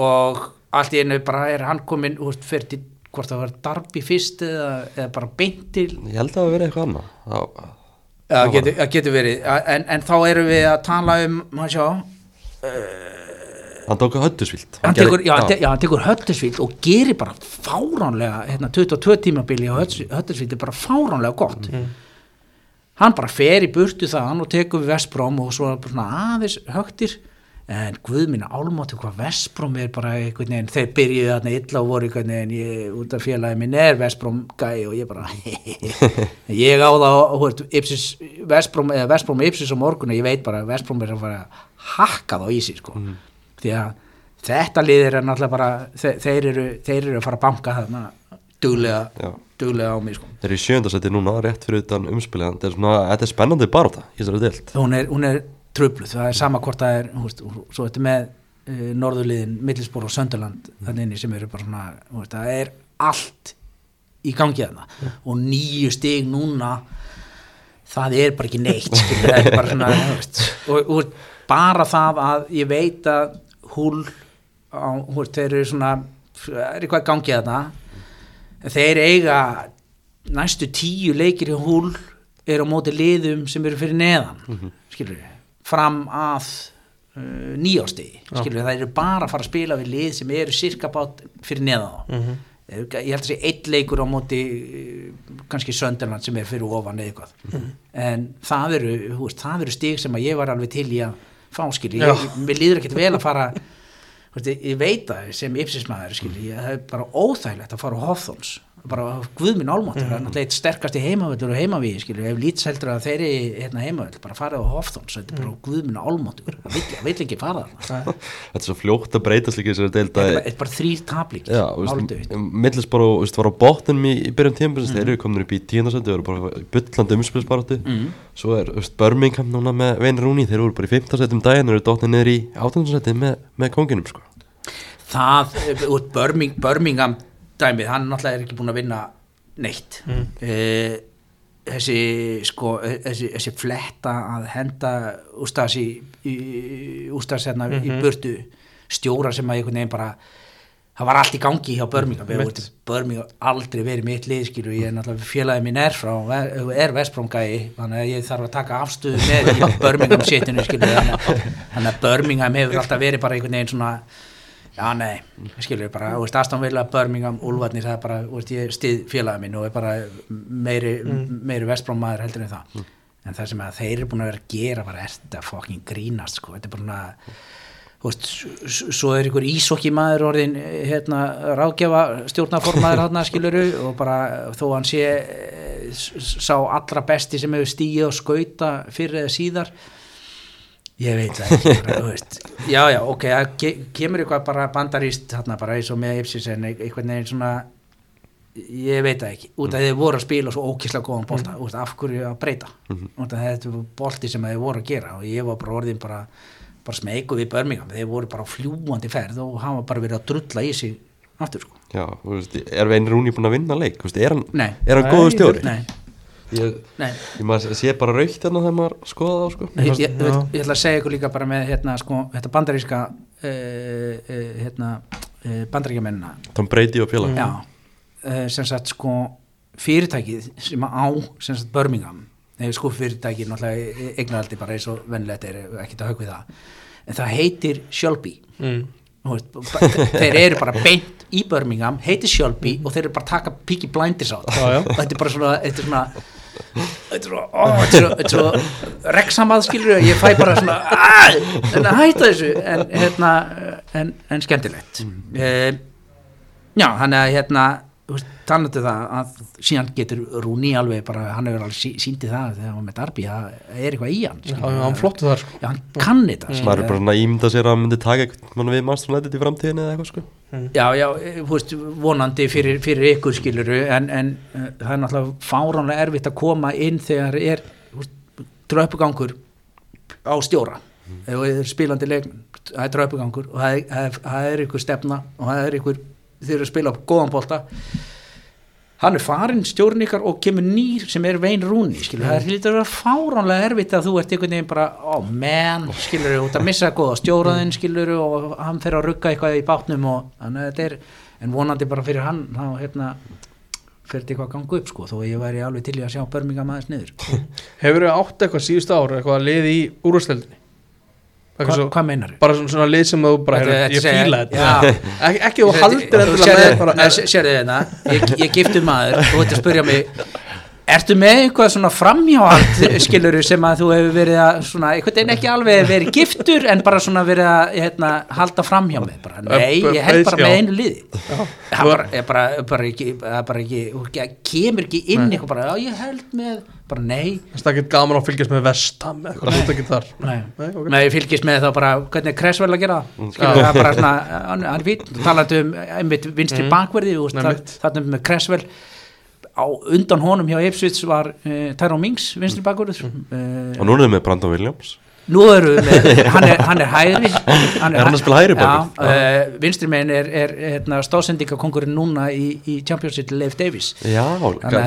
Speaker 3: Og allt í hennu bara er hann komin úr, fyrir til hvort það var Darby fyrst eða, eða bara beint til
Speaker 1: Ég held að það hafi verið eitthvað annað. Það-
Speaker 3: það getur, það getur verið. En, en þá erum við að tala um maður sjá,
Speaker 1: Hann tók að höttusvilt
Speaker 3: hann tekur, já, já, hann tekur Höttersvíld og gerir bara fáránlega hérna, 22 tímabili á Höttersvíld er bara fáránlega gott. Hann bara fer í burtu þaðan og tekur við Vestbróm og svo er bara svona aðeins högtir en guð minna álmáttu hvað Vestbróm er bara einhvern veginn, þeir byrjuðu þarna illa og voru einhvern veginn, ég, út af félagi minn er Vestbróm gæi og ég bara ég á það veist, Ipsis, Vestbróm eða Vestbróm Ipsis á morgun og ég veit bara að Vestbróm er að fara að hakka þá í sig sko. Því að þetta liðir er náttúrulega bara þeir, þeir, eru, þeir eru að fara að banka þarna duglega, duglega á mig sko.
Speaker 1: Þeir eru í sjöndasæti núna rétt fyrir utan umspilið Þetta er er spennandi baróta Ég þessari deilt
Speaker 3: hún er, hún er tröfluð, það er sama hvort það er og svo þetta með uh, norðurliðin, Millisbor og Sönderland þannig inni sem eru bara svona, veist, það er allt í gangi þarna. Og nýju stig núna það er bara ekki neitt það er bara svona þú veist, og, og bara það að ég veit að húl þeir eru svona það er eitthvað gangi þarna. Þeir eiga næstu tíu leikir í húl er á móti liðum sem eru fyrir neðan mm skilur við, fram að uh, nýjástegi, skilur við, það eru bara að fara að spila við lið sem eru cirka bát fyrir neðan þá
Speaker 2: Mhm.
Speaker 3: ég held að sé eitt leikur á móti uh, kannski Sönderland sem er fyrir ofan eða eitthvað. En það eru, veist, það eru stig sem að ég var alveg til í að fá skilur, ég, mér líður ekkert vel að fara veist, ég, veit það sem ég, það er bara óþægilegt að fara á Hofþóns bara guðminn álmáttur, það er náttúrulega eitt sterkasti heimavöllur og heimavíð, skilur, ef lít heldur að þeir eru hérna heimavöll, bara farið á Hofþóns þetta er bara guðminn álmáttur, það vill, það vill ekki fara þarna.
Speaker 1: Þetta er svo fljótt að breytast líka í
Speaker 3: þetta er bara, er bara þrýr tablík
Speaker 1: Já, Millisbor og veist, var á botnum í, í byrjun tímpins
Speaker 3: Mhm.
Speaker 1: þeir eru komin upp í tíundarsöndu, þeir eru bara í bullandi umspilsbaráttu.
Speaker 3: Mhm.
Speaker 1: svo er veist, Birmingham núna með Vein Rúni þeir eru bara í 15 setjum daginn og eru dotnið niður í 18 setjum með, með konginum sko.
Speaker 3: það, Birmingham, Birmingham dæmið, hann náttúrulega er ekki búin að vinna neitt. Mm. þessi sko, þessi, þessi fletta að henda ústas í, í ústas hérna í burtu stjóra sem að einhvern veginn bara það var allt í gangi hjá Birmingham. Birmingham aldrei verið mitt lið skilur, ég er náttúrulega félagið mín er frá er Vestbrómgæi, þannig að ég þarf að taka afstöðu með Birmingham að- þannig að Birmingham hefur alltaf verið bara einhvern veginn svona já nei, skilur bara þú veist, Aston Villa, Birmingham, Úlfarnir það er bara, þú veist, ég stið félagið mín og er bara meiri, meiri Vestbrómaður heldur en það. En það sem að þeir eru búin að vera að gera bara er þetta fucking grínast sko, þetta er bara þú veist, svo er ykkur ísokki maður orðin hérna, ráðgjafa stjórnaformaður hann skiluru og bara þó hann sé eh, sá allra besti sem hefur stíið og skauta fyrir eða síðar ég veit það ekki bara, já já ok, ke kemur eitthvað bara bandaríst hérna bara eins og með Ipsis en einhvern veginn svona ég veit það ekki, út af þeir voru að spila svo ókíslega góðan bolta, mm. af hverju að breyta? Út af þetta var bolti sem þeir voru að gera og ég var bara orðin bara bara smeyku við Birmingham, þeir voru bara fljúandi ferð og hafa bara verið að drulla í sig aftur sko.
Speaker 1: Já, er Vein Rúni búin að vinna leik, er hann,
Speaker 3: Nei.
Speaker 1: er hann
Speaker 2: Nei,
Speaker 1: góður stjóri?
Speaker 3: nei,
Speaker 1: Ég,
Speaker 3: nei.
Speaker 1: ég maður sé bara raukt hérna þegar maður skoða það, sko.
Speaker 3: Ég, ég, ég,
Speaker 2: Já.
Speaker 3: ég ætla að segja ykkur líka bara með hérna, sko, þetta bandaríska uh, uh, hérna, uh, bandaríkjamennina.
Speaker 1: Tom Brady og félag
Speaker 3: já, uh, sem sagt sko fyrirtækið sem á sem sagt Birmingham. Eða sko fyrirtækið náttúrulega eignaraldi bara eins og vennilegt er ekkert að högg við það. En það heitir Shelby.
Speaker 2: Mm.
Speaker 3: Þeir eru bara beint í Birmingham, heitir Shelby og þeir eru bara að taka Peaky Blinders á það. Og þetta er bara svona þetta er svona þetta er svona, ó, þetta er svo, svo reksamað skilur ég fæ bara svona "Æ, en að hætta þessu. En, hérna, en, en skemmtilegt. Mm. já, hann er hérna talandi það að síðan getur Rúni alveg bara, hann hefur alveg sí, síndi það þegar hann var með Darby, það er eitthvað í hann
Speaker 2: Já, hann flottu þar sko.
Speaker 3: já, hann kann þetta
Speaker 1: maður
Speaker 3: skilurðu.
Speaker 1: er bara svona að ímynda sér að hann myndi taka eitthvað mann við Master United í framtíðinni eða eitthvað, sko.
Speaker 3: Já, já, eh, þú veist, vonandi fyrir, fyrir ykkur skiluru en, en uh, það er náttúrulega fáránlega erfitt að koma inn þegar er tröppugangur á stjóra. Ef það er spilandi leik það er tröppugangur og það er, það er, það er ykkur stefna og það er ykkur þeir eru að spila á góðan bolta. Hann er farin stjórn ykkar og kemur nýr sem er vein rúni skilur, það er hlýtur að vera fáránlega erfitt að þú ert einhvern veginn bara, oh man skilur, út að missa góða stjóraðinn skilur og hann fer að rugga eitthvað í bátnum og þannig að þetta er, en vonandi bara fyrir hann, þá hérna fer þetta eitthvað að ganga upp sko, þó ég væri alveg til í að sjá Birmingham aðeins niður.
Speaker 2: Hefur þið átt eitthvað síðust ár eitthvað að liði í úrvarsleldinni?
Speaker 3: Hva, hvað meinar
Speaker 2: Bara svona, svona lið sem þú bara
Speaker 3: Þetta- þetta
Speaker 2: ég
Speaker 3: Já.
Speaker 2: þetta Ekki, þú haldir bara,
Speaker 3: Sérðu þetta, ég, ég giftu maður þú ert að spyrja mig Ertu með eitthvað svona framhjáhald skiluru sem að þú hefur verið að svona, einhvern veginn ekki alveg verið giftur en bara svona verið að hérna, halda framhjá með bara, nei, ég held bara með einu liði
Speaker 2: Já.
Speaker 3: það bara, er bara, bara ekki, kemur ekki inn eitthvað bara, já ég held með bara nei,
Speaker 2: Það er ekki gaman að fylgjast með vestam eitthvað, þú ekki þar?
Speaker 3: Nei.
Speaker 2: Nei, ok.
Speaker 3: Nei, ég fylgist með þá bara, hvernig er Cresswell að gera það? Skilur það bara svona, hann, er fín talandi um einmitt vinstri
Speaker 2: Mm.
Speaker 3: bakverði og þarna með Cresswell á undan honum hjá Ipswich var uh, Tyrone Mings vinstri bakverður.
Speaker 2: Mm.
Speaker 1: og
Speaker 3: uh,
Speaker 1: núna er þið með Brandon Williams
Speaker 3: nú eru við með, hann er, hann er hægri. Hann
Speaker 1: Er hann að spila hægri?
Speaker 3: Já, uh, vinstri megin er, er hérna, stóðsendingakongurinn núna í, í Championship Leif Davis
Speaker 1: já,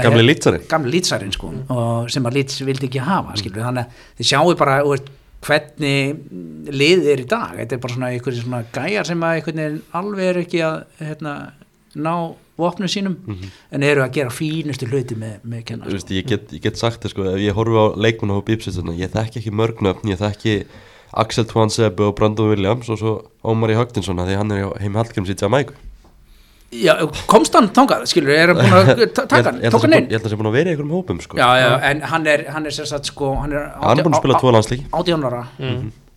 Speaker 1: gamli lýtsari.
Speaker 3: Gamli lýtsarinn sko og sem að lýts vildi ekki hafa skilur þannig að þið sjáu bara veist, hvernig liðið er í dag. Þetta er bara svona einhverjum svona gæjar sem að einhvern veginn alveg er ekki að hérna, ná vopnum sínum en eru að gera fínustu hluti með, með kenna
Speaker 1: Þú veist, ég, get, ég get sagt það sko ef ég horfi á leikmann á Bípsitsuna ég þekki ekki mörgnöfn, ég þekki Axel Twansebe og Brandon Williams og svo Ómar í Högtinsson því hann er hjá heim Hallgríms í Jamaica
Speaker 3: já, komst hann þangað skilur, er hann búin að ta- taka hann, tók hann inn?
Speaker 1: ég held að það sé búin að vera í einhverjum hópum sko.
Speaker 3: Já, já, en hann er, hann er sem sagt sko hann er,
Speaker 1: hann er búin að spila tvo landslíki
Speaker 3: átján ára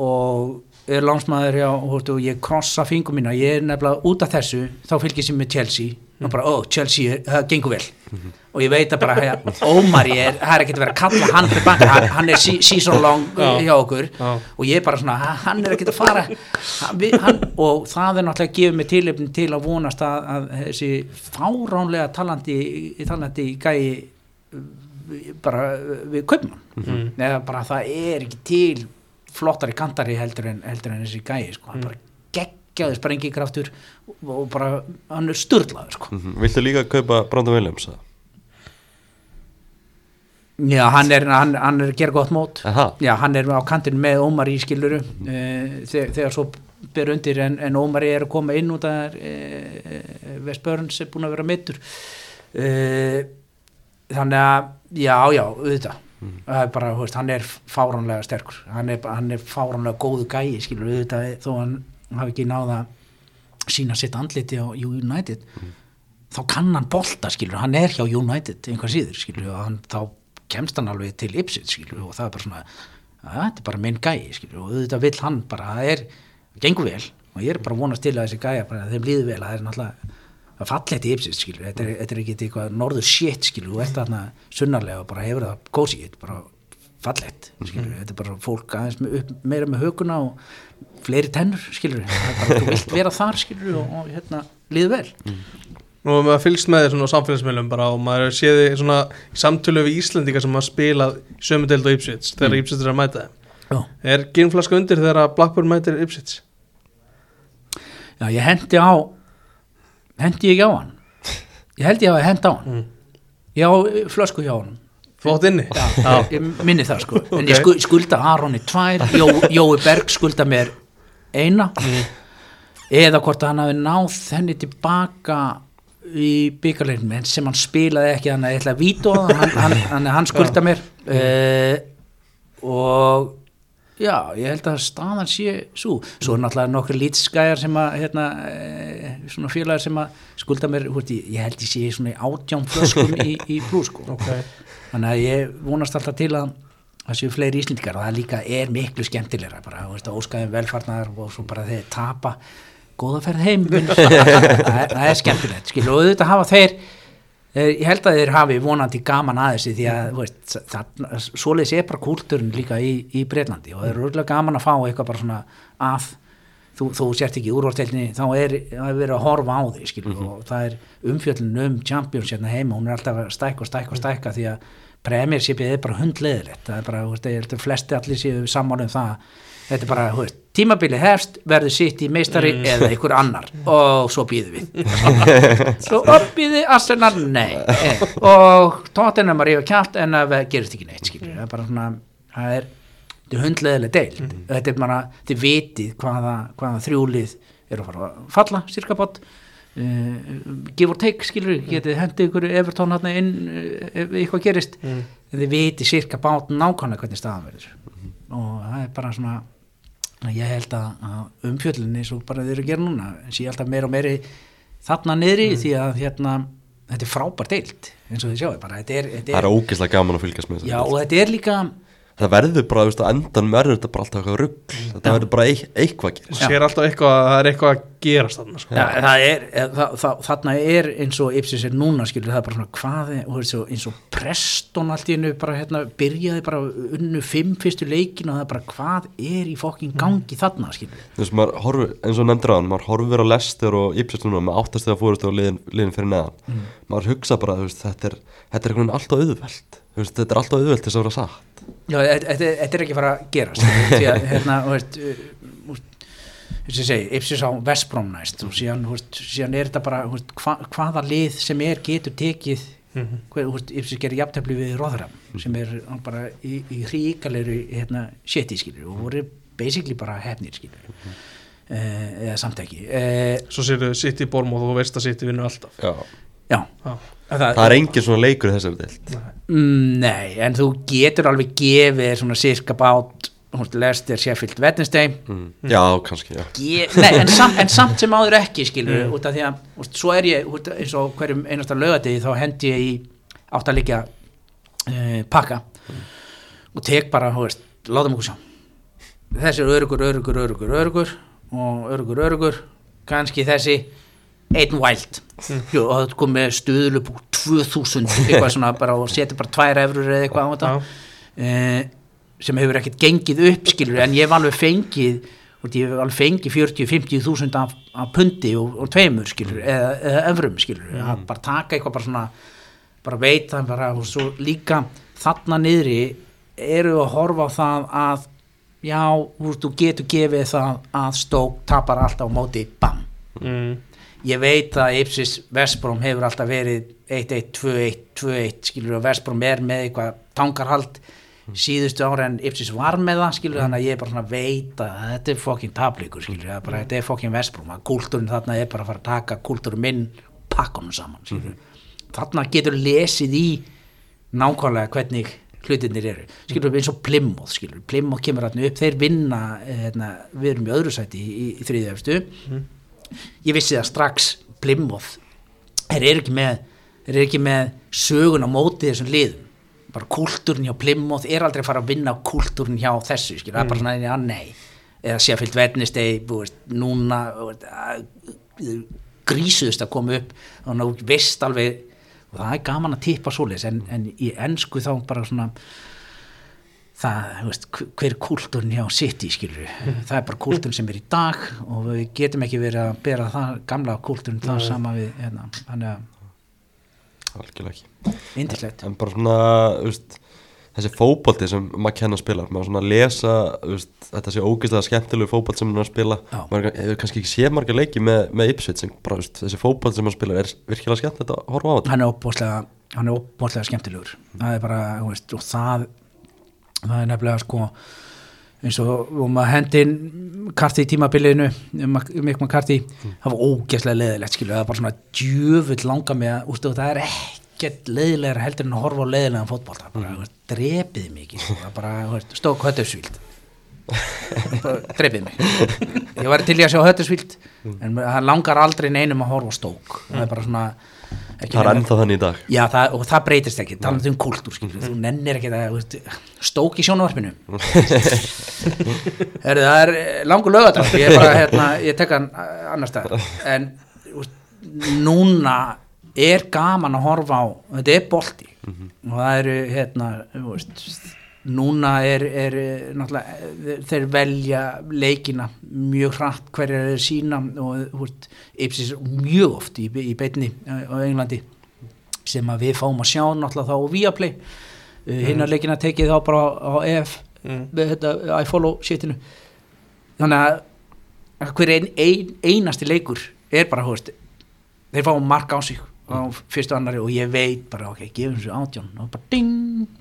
Speaker 3: og er lánsmaður hjá og, og ég krossa fingum mína. Ég er nefnilega út af þessu þá fylgis ég með Chelsea og bara, ó, Chelsea, það gengur vel og ég veit að bara, ja, Ómar ég er, það er ekkert að vera að kalla hann tilbaka, hann, hann er season long
Speaker 2: Já.
Speaker 3: hjá okkur
Speaker 2: Já.
Speaker 3: og ég er bara svona, "Ha, hann er ekkert að fara hann, og það er náttúrulega að gefa mig tilefni til að vonast að, að þessi fáránlega talandi, talandi gæi bara við kaupmann
Speaker 2: Mm.
Speaker 3: eða bara það er ekki til flottari kantari heldur en, heldur en þessi gæi sko. hann bara geggjaði sprengikraftur og, og bara hann er sturlaður sko.
Speaker 1: Mhm. Viltu líka kaupa Brandon Williams?
Speaker 3: Já, hann er, hann, hann er að gera gott mót
Speaker 1: Aha.
Speaker 3: Já, hann er á kantinu með Ómar í skiluru
Speaker 1: Mhm.
Speaker 3: e, þegar, þegar svo ber undir en, en Ómar er að koma inn út að e, Vest Börns er búin að vera mittur e, þannig að já, já, auðvitað það er bara, veist, hann er fáránlega sterkur hann er, hann er fáránlega góðu gæi skilur, auðvitað, þó hann hafi ekki náða sína sitt andliti á United þá kann hann bolta skilur, hann er hjá United einhvað síður skilur, og hann, þá kemst hann alveg til Ipswich skilur, og það er bara svona að þetta er bara minn gæi skilur, og auðvitað vill hann bara, það er, gengur vel og ég er bara að vonast til að þessi gæja bara, þeim líður vel, það er náttúrulega það er fallegt í Ipswich skilur, þetta er, þetta er ekki eitthvað norður shit skilur, og þetta þarna sunnarlega bara hefur það kósi, þetta er bara fallegt skilur, þetta er bara fólk aðeins með, upp, meira með höguna og fleiri tennur skilur, það er bara, þú vilt vera þar skilur og, og hérna, líður vel
Speaker 2: Nú erum við að fylgst með svona á samfélagsmiðlum bara og maður séði svona samtölu við Íslendinga sem hafa spilað í sömu deild á Ipswich þegar mm. Ipswich er að mæta þeim
Speaker 3: Já.
Speaker 2: Er gynflaska undir þegar Blackburn mætir Ipswich?
Speaker 3: Já, ég hendi á hendi ég ekki á hann ég held ég að hendi á hann
Speaker 2: Mm.
Speaker 3: já, flösku hjá hann
Speaker 2: Þú átt inni?
Speaker 3: já, ég minni það sko. En
Speaker 2: Ok.
Speaker 3: ég sku, skulda Aronni tvær Jó, Jói Berg skulda mér eina. Eða hvort hann hafi náð henni tilbaka í byggarleiknum sem hann spilaði ekki hann að eitthvað víto hann, hann, hann, hann skulda mér. Uh, og já, ég held að staðan sé svo, svo er náttúrulega nokkur lítskæjar sem að hérna, e, svona félagar sem að skulda mér, húrt, ég, held ég sé svona í átján flöskum í, í brú sko.
Speaker 2: Ok.
Speaker 3: Þannig að ég vonast alltaf til að það séu fleiri íslendingar og það líka er miklu skemmtilegra bara, þú veist, óskaðum velfarnar og svo bara þeir tapa góða ferð heim. Það, það er skemmtilegt skil, og auðvitað hafa þeir eh, ég held að þeir hafi vonandi gaman að þessi því að þú veist, það, svoleiðis er bara kúlturinn líka í, í Breitlandi og það er rúðlega gaman að fá eitthvað bara svona að þú, þú sért ekki úrvartelni þá er, það er verið að horfa á því skil, og það er umfjöllin um Champions hérna heima, hún er alltaf að stækka og stækka og stækka því að Premiershipið er bara hundleðilegt það er bara, þú veist, ég held að flesti allir séu sammála um það. Þetta er bara, þú veist, tímabili hefst verður sitt í meistari eða einhver annar og svo býðum við. Svo uppbýði Arsenal, nei. Og tóttinum að rífa kjátt en það gerist ekki neitt skilur, það er bara svona það er, þetta er hundleðileg deil þetta er bara, þið vitið hvaða, hvaða þrjúlið er að fara að falla sirkabott uh, give or take skilur, getið hendið ykkur Evertón hann inn uh, ef eitthvað gerist.
Speaker 2: Mm.
Speaker 3: en þið vitið sirka bát nákvæmlega hvernig staðan verður. Og það er bara svona ég held að, umfjöllinni svo bara þeir eru að gera núna sé alltaf meira og meiri þarna niðri því að hérna, þetta er frábært deilt eins og þið sjáu bara. Þetta er, þetta
Speaker 1: Það
Speaker 3: er,
Speaker 1: er ógeðslega gaman að fylgjast með þessu
Speaker 3: já, og þetta er líka
Speaker 1: Það verður bara, þú veist, að endan verður þetta bara alltaf eitthvað rugg Þetta verður bara eit, eitthvað að
Speaker 2: Þú
Speaker 1: gera
Speaker 2: sér alltaf eitthvað að það er eitthvað að gerast þarna sko.
Speaker 3: ja, það er, það, það, þarna er eins og Ipsis er núna skilur það er bara svona hvað er, og og, eins og Preston allt í hennu bara hérna byrjaði bara unnu fimm fyrstu leikin og það er bara hvað er í fokkin gangi þarna skilur?
Speaker 1: Þú veist, maður horfir, eins og nefndir á hann Maður horfir á Lester og Ipsist núna með áttast þegar fórust og liðin, liðin fyrir neðan. Maður hugsa bara, þú veist, þetta er Þetta er einhvern veginn alltaf auðvelt. Þú veist, Þetta er alltaf auðvelt til þess að vera satt
Speaker 3: Já, þetta þetta- þetta er ekki fara að gerast. Því að hérna, þú veist þess að segja, Ipsis á Vestbróm næst og síðan, þú veist, síðan er þetta bara veist, hva, hvaða lið sem er getur tekið
Speaker 2: Mhm.
Speaker 3: hver, þú veist, Ipsis gerir jafntefli við Róðram sem er bara í, í hríkalegri hérna, sheti skilur og voru basically bara hefnir skilur. Uh, eða samtæki uh,
Speaker 2: Svo sér þau sitt í borm og þú veist að sitt í vinnu alltaf.
Speaker 1: Já.
Speaker 3: já,
Speaker 2: Já.
Speaker 3: Það,
Speaker 1: Það er engin svona leikur í þessari deild.
Speaker 3: Mm, Nei, en þú getur alveg gefið svona cirka bát Lester, Sheffield, Wednesday.
Speaker 1: Mm. Já, kannski, já.
Speaker 3: Ge Nei, en, sam, en samt sem áður ekki skilur út af því að, úst, svo er ég út, eins og hverjum einasta lögadegi þá hendi ég í átt að liggja uh, pakka og tek bara, þú veist, látum okkur sjá. Þessi er örugur, örugur, örugur, örugur og örugur, örugur kannski þessi einn wild Jú, og það kom með stuðlu bú 2000 eitthvað svona bara og setja bara tvær efrur eða eitthvað á þetta. Eh, sem hefur ekkert gengið upp skilur en ég hef alveg fengið og ég hef alveg fengið 40-50 þúsund af, af pundi og, og tveimur skilur eða, eða efrum skilur að bara taka eitthvað bara svona bara veit það bara og svo líka þarna niðri eru að horfa á það að já, þú getur gefið það að stók tapar alltaf á móti bam.
Speaker 2: Mm.
Speaker 3: Ég veit að Ipsis Vestbrom hefur alltaf verið 1-1, 2-1, 2-1 skilur og Vestbrom er með eitthvað tangarhald síðustu ára en Ipsis var með það skilur þannig að ég bara svona veit að þetta er fokkin tablíkur skilur, er bara, þetta er fokkin vesprúm að kúltúrin þarna er bara að fara að taka kúltúrin minn pakkunum saman skilur þarna getur lesið í nákvæmlega hvernig hlutinir eru. Skilur eins og Plymouth skilur Plymouth kemur þarna upp, þeir vinna hérna, við erum í öðru sæti í, í, í þriðjöfstu ég vissi það strax Plymouth. Þeir eru ekki með þeir eru ekki með sögun á móti þessum liðum. Bara kúltúrin hjá Plymouth er aldrei að fara að vinna kúltúrin hjá þessu skilur, það er bara svona ja, nei. Eða Sheffield Wednesday búist, núna grísuðust að koma upp. Og ná vist alveg og það er gaman að tippa svoleiðis en, en í ennsku þá bara svona það, veist, hver er kúltúrin hjá City skilur það er bara kúltúrin sem er í dag og við getum ekki verið að bera það gamla kúltúrin það sama við hérna, þannig að
Speaker 1: algjörlega ekki.
Speaker 3: Indislegt.
Speaker 1: en bara svona veist, þessi fótbolti sem maður kenna að spila maður svona lesa þú veist, þetta sé ógeðslega skemmtilegu fótbolt sem maður að spila.
Speaker 3: Já.
Speaker 1: maður hefur kannski ekki séð marga leiki með, með Ipswich sem bara veist, þessi fótbolt sem maður spila er virkilega skemmt að horfa á þetta.
Speaker 3: Hann er óbúslega skemmtilegur. Það er bara, veist, og það það er nefnilega sko eins og, og maður hendin karti í tímabilinu um mikma karti, það var ógeðslega leðilegt skilu, það er bara svona djöfull langa með að, ústu, það er ekkert leðilegra heldur en að horfa á leðilegan fótboll það bara, mm. drepiði mikið það bara, stók höttusvíld dreipið mig. Ég var til í að sjá höttusvíld en það langar aldrei neinum að horfa á stók það er bara svona
Speaker 1: það er ennþá þannig í dag.
Speaker 3: Já, það, og það breytist ekki, talandi um kultúr skilur, þú nennir ekki að þú veist, stók í sjónvarpinu. Heru, það er eh, langur lögadag ég er bara, hérna, ég tek hann eh, annar stað en núna er gaman að horfa á þetta er bolti. Og það eru, hérna, þú veist núna er, er eh, náttúrulega, eh, þeir velja leikina mjög hratt hverjar er sína og þú veist, Ipsis mjög oft í, í beinni á Englandi sem að við fáum að sjá náttúrulega þá á Viaplay mm. hinnar leikina tekið þá bara á, EF
Speaker 2: Mm.
Speaker 3: þetta I follow shitinu þannig að hver ein, ein, einasti leikur er bara, hú veist þeir fá mark á sig á fyrstu annari og ég veit bara, ok, gefum þessu átjón og bara ding,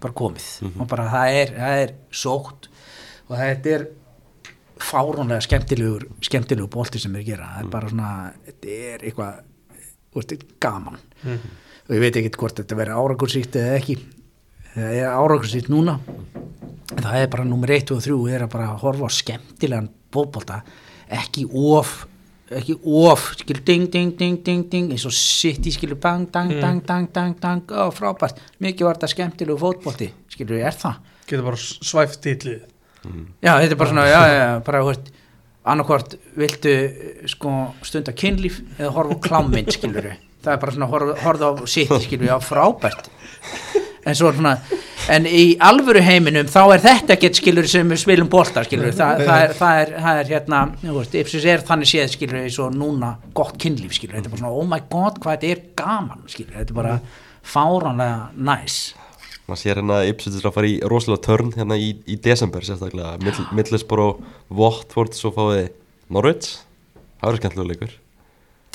Speaker 3: bara komið. Og bara það er, það er sótt. Og þetta er fáránlega skemmtilegur skemmtilegur bolti sem er að gera. Það er bara svona, þetta er eitthvað þú veist, þetta er gaman. Og ég veit ekki hvort þetta verður árangursýtt eða ekki. Það er árangursýtt núna. Það er bara nummer 1 og 3 er að bara horfa á skemmtilegan bóbolta ekki of ekki of, skilur ding, ding, ding, ding, ding eins og sitt í skilur bang, dang, dang, dang, dang, dang ó, frábært, mikið var þetta skemmtilegu fótbolti skilur, er það?
Speaker 2: getur bara svæft titlið
Speaker 3: Já, þetta er bara svona, já, já, já, bara, þú veist annarkvort viltu sko stunda kynlíf eða horfa á klámynd, skilur það er bara svona, horfa, horfa á sitt, skilur já, frábært en svo er svona, en í alvöru heiminum þá er þetta ekkert, skilur sem við spilum bolta, skilur, Þa, það, er, það, er, það er hérna, Ipsis er þannig séð, skilur, eins og núna gott kynlíf, skilur, þetta er bara svona, oh my god, hvað þetta er gaman, skilur, þetta er bara fáránlega næs
Speaker 1: maður sér hérna er að fara í rosalega törn hérna í, í desember sérstaklega. Middl, Middlesbrough, Watford svo fáið Norwich. Það verður skemmtilega leikur.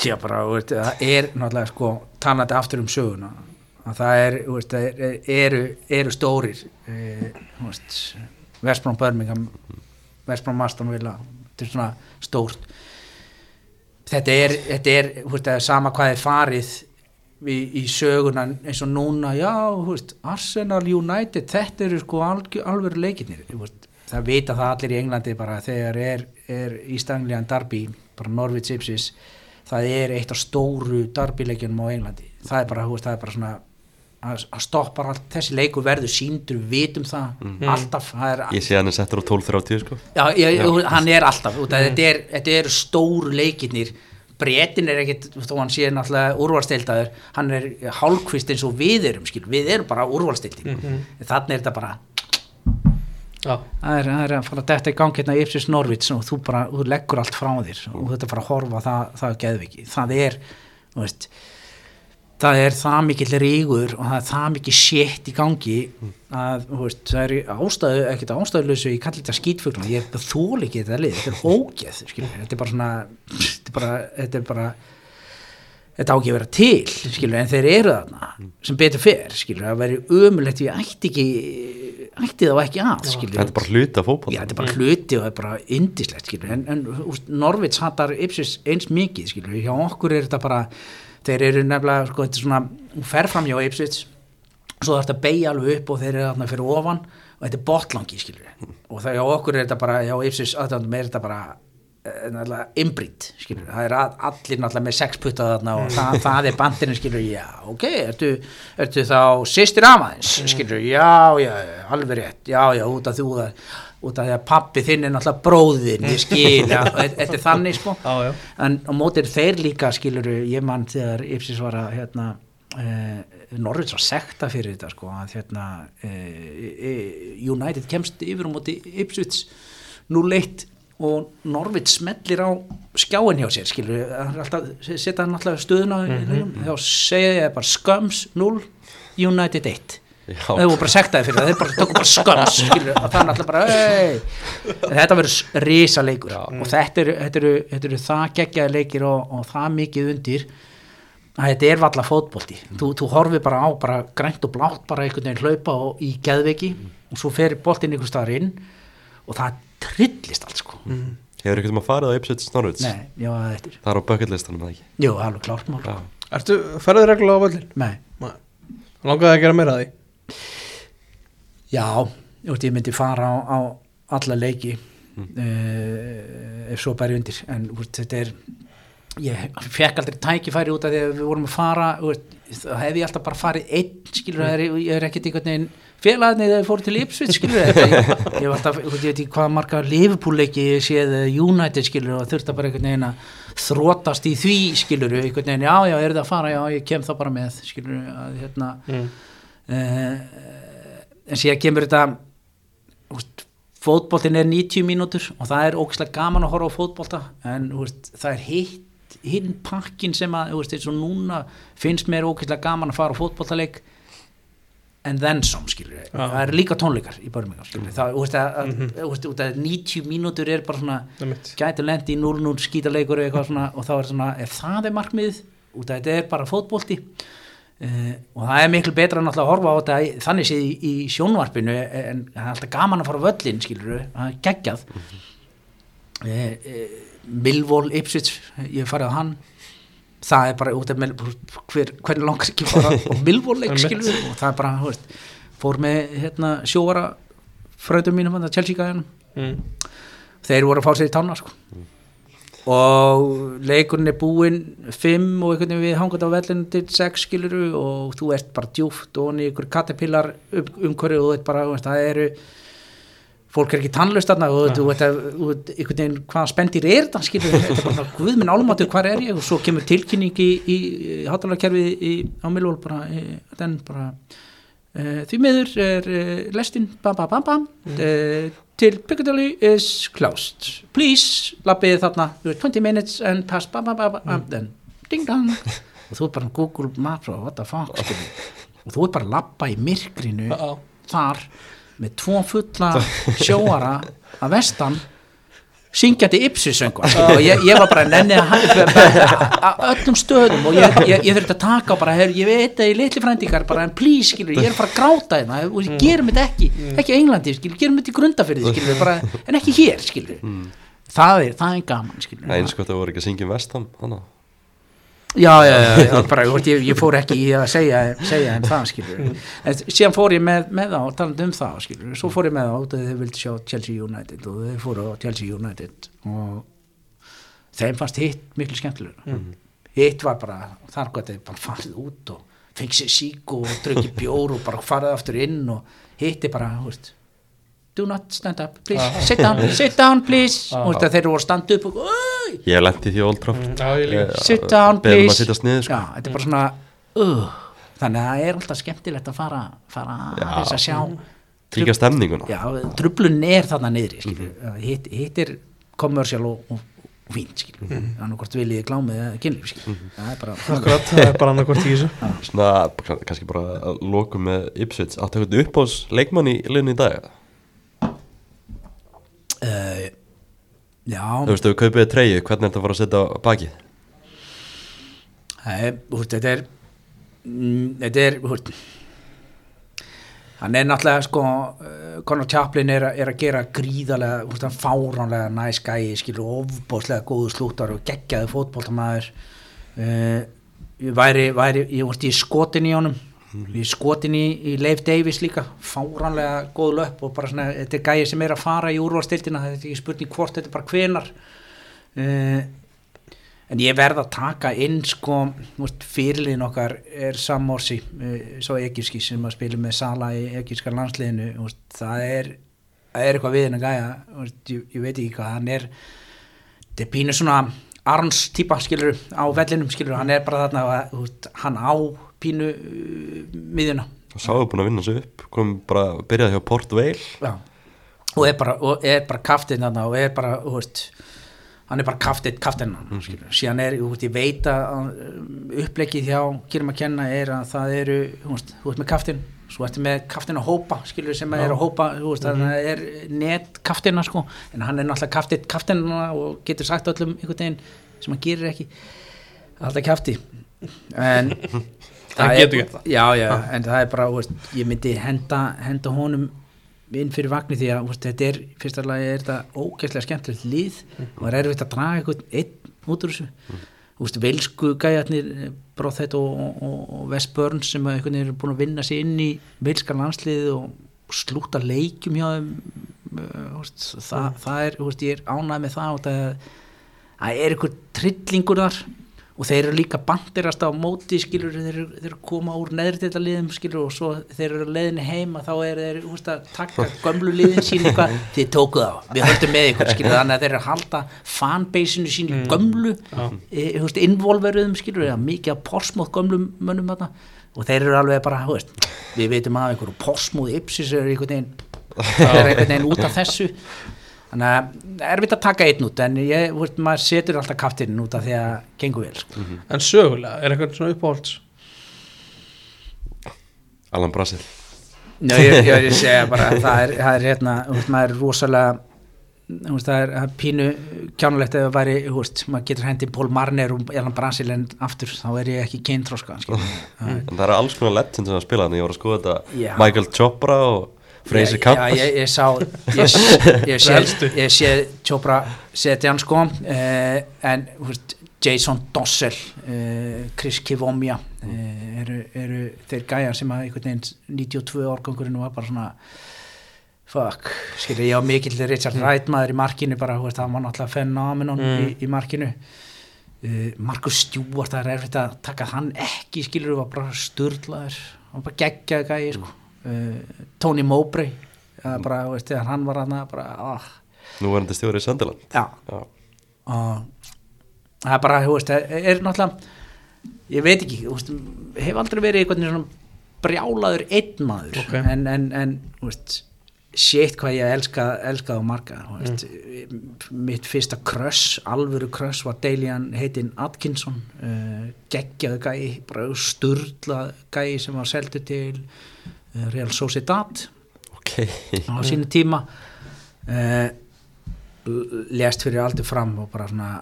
Speaker 3: Já, bara, það er náttúrulega sko, talandi aftur um söguna að það er, veist, er, eru, eru stórir e, Vestbrón Birmingham Vestbrón Aston Villa þetta er svona stórt. Þetta er, þetta er, veist, sama hvað er farið í, í söguna eins og núna, já, veist Arsenal United, þetta eru sko leikirnir, þú veist. Það vita það allir í Englandi bara þegar er, er Ístangliðan Darby, bara Norwich Ipsis það er eitt af stóru Darby-leikjunum á Englandi. Það er bara, það er bara svona að að stoppar allt, þessi leikur verður síndur við vitum það, alltaf það er,
Speaker 1: ég sé hann er settur á 12.30 sko.
Speaker 3: Já, ég, hann er alltaf út af þetta, er, þetta eru stóru leikirnir. Bretin er ekkit, þó hann sé náttúrulega úrvalstildaður, hann er hálfkvist eins og við erum, skil, við erum bara úrvalstildin, þannig er þetta bara
Speaker 2: já,
Speaker 3: það er, er að fara að detta í gangi hérna Ipsis Norvits og þú bara, þú leggur allt frá þér og þetta fara að horfa það, það er geðviki það er, þú veist það er það mikill rígur og það er það mikill shit í gangi að, veist, það er ástæðu ekkert ástæðuleysu, ég kalli þetta skítfugla. Ég þól ekki þetta lið, þetta er ógeð skilur, þetta er bara svona þetta er bara, þetta er bara þetta á ekki að vera til skilur, en þeir eru þarna sem betur fer skilur, það veri umulegt ég ætti ekki ætti þá ekki að skilur,
Speaker 1: Þetta er bara hluti af fótboll
Speaker 3: Já, þetta er bara hluti og það er bara indislegt, en, en Norvits hattar eins mikið, skilur, hjá okkur er þetta bara, þeir eru nefnilega, sko, þetta er svona, hún fer fram hjá Ipsis, svo þarf þetta að beigja alveg upp og þeir eru þarna fyrir ofan og þetta er botlangi, skilur, og það hjá okkur er þetta bara, hjá Ipsis aðdæmdum er þetta bara eh, náttúrulega inbrýtt, skilur, það er að, allir náttúrulega með sex putta þarna og það, það er bandinu, skilur, já, ok, ertu, ertu þá sýstir af aðeins, skilur, já, já, alveg rétt, já, já, út af þú það, út af því að pappi þinn er náttúrulega bróðin, ég skil, þetta er þannig, sko,
Speaker 2: Já, já.
Speaker 3: en á móti eru þeir líka, skilur, ég mann þegar Ipsis var að, hérna, Uh, Norvins var sekta fyrir þetta sko að hérna uh, United kemst yfir á móti Ipswich 0-1 og Norvins smellir á skjáin hjá sér skilur, það alltaf, setja hann alltaf stöðuna mm þá segja ég bara skums 0, United 1
Speaker 1: Já.
Speaker 3: Þau voru bara sektaði fyrir það, þeir bara tóku bara skums skilur, og það er alltaf bara hey. þetta verður risa leikur og þetta eru, þetta eru, þetta eru það geggjaði leikir og, og það mikið undir að þetta er valla fótbolti þú, þú horfir bara á bara grænt og blátt bara einhvern veginn hlaupa og, í geðveiki og svo fer boltinn einhver staðar inn og það trillist allt sko
Speaker 1: Hefur ekkert um að farið á Ipswich Norwich?
Speaker 3: nei, já, þetta er
Speaker 1: Það er á bucketlistanum eða ekki?
Speaker 3: jú, alveg klárt mál
Speaker 1: Já.
Speaker 2: Ertu, ferðu reglulega á völlin?
Speaker 3: nei,
Speaker 2: Nei. Langaði að gera meira að því?
Speaker 3: Já, ég, myndi fara á, á alla leiki mm. ef svo bæri undir en veist, þetta er ég fekk aldrei tækifæri út af því að við vorum að fara þá hef ég alltaf bara farið einn skilur það er, ég er ekkert einhvern veginn félagarni þegar ég fór til Ipswich skilur ég, ég, var alltaf, ég veit ekki hvað marga Liverpool-leiki ég séð United skilur og þurfti bara einhvern veginn að þrótast í því skilur einhvern veginn, já já, er það að fara já, ég kem þá bara með skilur að hérna mm. En síðan kemur þetta úst, fótboltin er 90 mínútur og það er ógislega gaman að horfa á fótbolta en úst, það er hitt hinn pakkin sem að úst, eins og núna finnst mér ógislega gaman að fara á fótboltaleik en then some skilur við, það er líka tónleikar í Birmingham skilur við, það mm -hmm. úst, út að 90 mínútur er bara svona gæti lendi í 0-0 skítaleikur og eitthvað svona og þá er svona, ef það er markmið út að þetta er bara fótbolti uh, og það er miklu betra að horfa á þetta þannig séð í, í sjónvarpinu en það er alltaf gaman að fara völlin skilur það er geggjað mm -hmm. Milvól Ipswich, ég farið á hann það er bara út af hver, hvernig langar ekki fara á við og það er bara, þú veist fór með hérna, sjóara fröndum mínum, hann Chelsea-gæðanum
Speaker 2: Mm.
Speaker 3: þeir voru að fá sér í tána sko. Og leikurinn er búinn 5 og einhvern veginn við hangað á vellinu til 6 skiluru og þú ert bara djúft og hann í ykkur katapillar um, umhverju og ert bara, það eru fólk er ekki tannlaust þarna og þú veit að einhvern veginn hvaða spendir er þetta skilur þetta er bara svona, guð minn álmátur hvar er ég? Og svo kemur tilkynning í, í, í hátalarkerfi á Millwall bara, e, den bara því miður er e, lestin bam bam bam bam. E, til Piccadilly is closed. Please lappið þarna. You have 20 minutes and pass bam then. Ding dong. Og þú er bara Google Maps og what the fuck. Og þú er bara að lappa í myrkrinu
Speaker 2: Já.
Speaker 3: þar með tvo fulla sjóara að vestan syngjandi ipsisöngur og ég, ég var bara nenni að að öllum stöðum og ég, ég, ég þurfti að taka og bara, her, ég veit að ég litli frændingar bara, en please, skilur, ég er að fara að gráta hérna og ég gerum þetta ekki, ekki á Englandi skilur, gerum þetta í grundafyrði, skilur, bara, en ekki hér, skilur, það er það er gaman, skilur
Speaker 1: Nei, eins og það voru ekki að syngja um vestam Þannig
Speaker 3: já, já, já, já. Bara, ég, ég fór ekki í að segja, segja en það, skilur en síðan fór ég með, með þá, talandi um það skilur, svo fór ég með þá, út að þið vildi sjá Chelsea United og þið fóru á Chelsea United og þeim fannst hitt miklu skemmtilega hitt var bara, þar gott þið bara farið út og fengið sér sík og drukkið bjór og bara farið aftur inn og hitt er bara, þú veist do not stand up, please, sit down sit down, please, og þú veist að þeir voru að standa upp og, "Oi!"
Speaker 1: Ég hef lent í því Old Trafford
Speaker 2: Já, ég líka.
Speaker 1: Eh,
Speaker 3: sit down
Speaker 1: beðum
Speaker 3: please.
Speaker 1: niður, sko.
Speaker 3: já, þetta er bara svona uh, þannig að það er alltaf skemmtilegt að fara, fara að sjá
Speaker 1: Kíkja stemninguna.
Speaker 3: Já, trublun er þarna niðri skilur, hitt, hitt er kommersial og, og, og fínt skilur mm. þannig hvort viljið glámið eða kynlíf skilur það er bara
Speaker 2: Akkurat, það er bara annað hvort í þessu.
Speaker 1: Svona, kann- kannski bara að lokum með Ipswich. Áttu eitthvað upp ás leikmann í liðinu í dag
Speaker 3: uh, já,
Speaker 1: Þú veist, ef við kaupið treyju, hvernig er þetta að fara að setja á bakið?
Speaker 3: Nei, þú veist, þetta er mm, þetta er þú veist, hann er náttúrulega sko, uh, Conor Chaplin er, er að gera gríðarlega, þú veist, hann fáránlega næs gæi, skilur ofbóðslega góðu slúttar og geggjaði fótboltamaður. Uh, væri, væri ég, veist, ég skotin í honum er skotin í, í Leif Davis líka fáránlega góð löpp og bara svona, þetta er gæi sem er að fara í úrvalstildina þetta er ekki spurning hvort, þetta er bara hvenar uh, En ég verð að taka inn sko, fyrirliðin okkar er Sam Morsi, uh, svo egíski sem að spila með Sala í egíska landsliðinu, veist, það er er eitthvað við hennar gæja, veist, ég, ég veit ekki hvað, hann er þetta er pínu svona Arns típa, skilur, á vellinum, skilur, hann er bara þarna, veist, hann á pínu uh, miðjuna.
Speaker 1: og sáðu búin að vinna sig upp kom bara, byrjaði hjá Port Vale.
Speaker 3: Já. Og er bara, bara kaftinn og er bara, þú veist, hann er bara kaftinn, kaftinn hann, skilur, síðan er, þú veist, ég veit að um, upplegið hjá Kýrum að kenna er að það eru, þú veist, þú veist með kaftinn, svo ertu með kaftinn að hópa, skilur, sem að er að hópa, þú veist, þannig að það er net kaftina, sko, en hann er náttúrulega kaftinn, kaftinn og getur sagt öllum einhvern veginn sem hann gerir ekki, alltaf kafti, en Er-
Speaker 2: getur gert það.
Speaker 3: Já, já, en það er bara, veist, ég myndi henda, henda honum inn fyrir vagni því að veist, þetta er, fyrsta lagi er þetta ógeðslega skemmtilegt lið. Og það er erfitt að draga einhvern einn út úr þessu. Veist, velsku gæjarnir Brothett og, og, og West Burns sem einhvern eru búin að vinna sig inn í velska landsliðið og slúta leikjum hjá þeim þú veist, það, það er, ég er ánægð með það og það, það er einhver trillingur þar og þeir eru líka bandirast á móti skilur þeir, þeir koma úr neðri liðum skilur og svo þeir eru leiðinni heima þá eru þeir úst, að taka gömlu liðin sín eitthvað, þið tókuð á við höldum með ykkur skilur þannig að þeir eru að halda fanbaseinu sín í gömlu e, veist, involveruðum skilur eða mikið að porsmóð gömlum mönnum þarna. Og þeir eru alveg bara, þú veist, við veitum að einhverju porsmóð ipsis eru einhvern veginn þeir eru einhvern veginn út af þessu þannig að það er erfitt að taka einn út en ég, veist, maður setur alltaf kaftirinn út af því að gengur vel sko.
Speaker 2: En sögulega, er eitthvað svona uppáhalds
Speaker 1: Alan Brasil
Speaker 3: Já, ég, ég, ég segja bara að það er, það er hérna, veist, maður er rosalega veist, það er, það er pínu kjánulegt ef það væri, maður getur hendi Pól Marner og Elan Brasil en aftur þá er ég ekki. Það er-
Speaker 1: en það eru alls konar legend sem að spila þannig ég voru að skoða þetta
Speaker 3: Já.
Speaker 1: Michael Chopra og Fraser
Speaker 3: Já, ég, ég sá ég, ég sé, ég sé Chopra setja hann sko. Eh, en veist, Jason Dossel eh, Chris Kivomja eh, eru, eru þeir gæjar sem að einhvern veginn 92 árgangurinn var bara svona fuck, skilja ég á mikill Richard Wright maður í markinu bara, veist, það var náttúrulega fenomenon
Speaker 2: Mm.
Speaker 3: í, í markinu. Uh, Markus Stewart, það er erfitt að taka hann ekki, skilur, var bara sturlaður hann var bara geggjaði gæi sko. Uh, Tony Mowbray það er bara, veist, þegar hann var hann bara, ah,
Speaker 1: nú var hann til stjórið í Sunderland.
Speaker 3: Já.
Speaker 1: Já.
Speaker 3: og það er bara, þú veist, er, er náttúrulega ég veit ekki, þú veist hef aldrei verið einhvern veginn svona brjálaður einn maður.
Speaker 2: Ok.
Speaker 3: en, en, en, þú veist sétt hvað ég elska, elska á marga veist, mitt fyrsta kröss, alvöru kröss var Dalian heitin Atkinson uh, geggjaðu gæi, bara sturla gæi sem var seldu til uh, Real Sociedad
Speaker 1: ok,
Speaker 3: á sínu tíma uh, lest fyrir aldrei fram og bara svona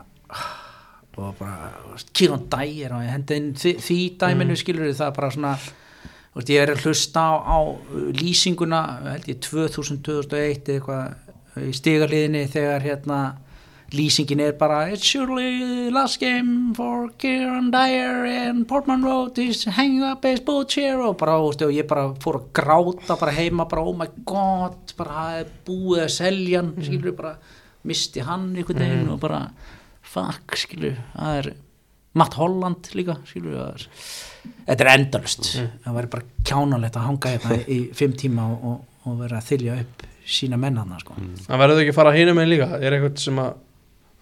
Speaker 3: og bara, Kieran Dyer og ég hendi inn því, því dæminu mm. skilur það bara svona veist, ég er að hlusta á, á lýsinguna held ég 2000-2001 eitthvað í stigaliðinni þegar hérna lýsingin er bara it's surely the last game for Kieran Dyer and Portman Road is hanging up his boot chair og bara, veist, og ég bara fór að gráta bara heima, bara oh my god bara það er búið að selja hann skilur bara, misti hann einhvern veginn og bara, fuck skilur, það er Matt Holland líka skilur, það er þetta er endalust, það væri bara kjánalegt að hanga hérna í fimm tíma og, og, og vera að þylja upp sína mennana sko.
Speaker 2: Það verður ekki að fara hínum einn líka? Er eitthvað sem að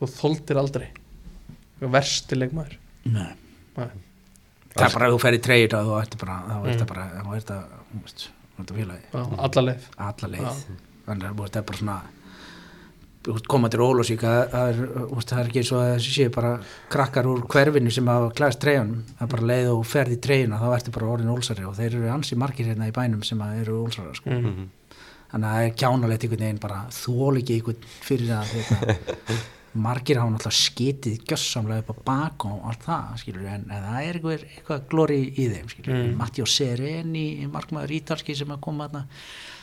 Speaker 2: þú þóldir aldrei. Eitthvað versti leikmaður.
Speaker 3: Nei.
Speaker 2: Nei.
Speaker 3: það er bara að þú fer í treyir þá ertu bara, þá er þetta bara þá er þetta, þú veist, þú veist, félagi.
Speaker 2: Já, Alla leið.
Speaker 3: Alla leið. Þannig að það er bara svona koma til Ólásík það það er, það ekki og að það sé bara krakkar úr hverfinu sem hafa klæðst treyjunum. Það er bara leið og ferð í treyjuna þá ertu bara orðin ólsari og þeir eru ansi margir hérna í bænum sem eru ólsara sko.
Speaker 2: mm.
Speaker 3: þannig að það er kjánalegt einhvern veginn bara þól ekki einhvern fyrir það hérna, margir hafa náttúrulega skitið gjössamlega upp á bak og allt það skilur, en, en það er eitthvað, eitthvað glóri í þeim mm. Matteo Sereni markmaður ítalski sem að koma þarna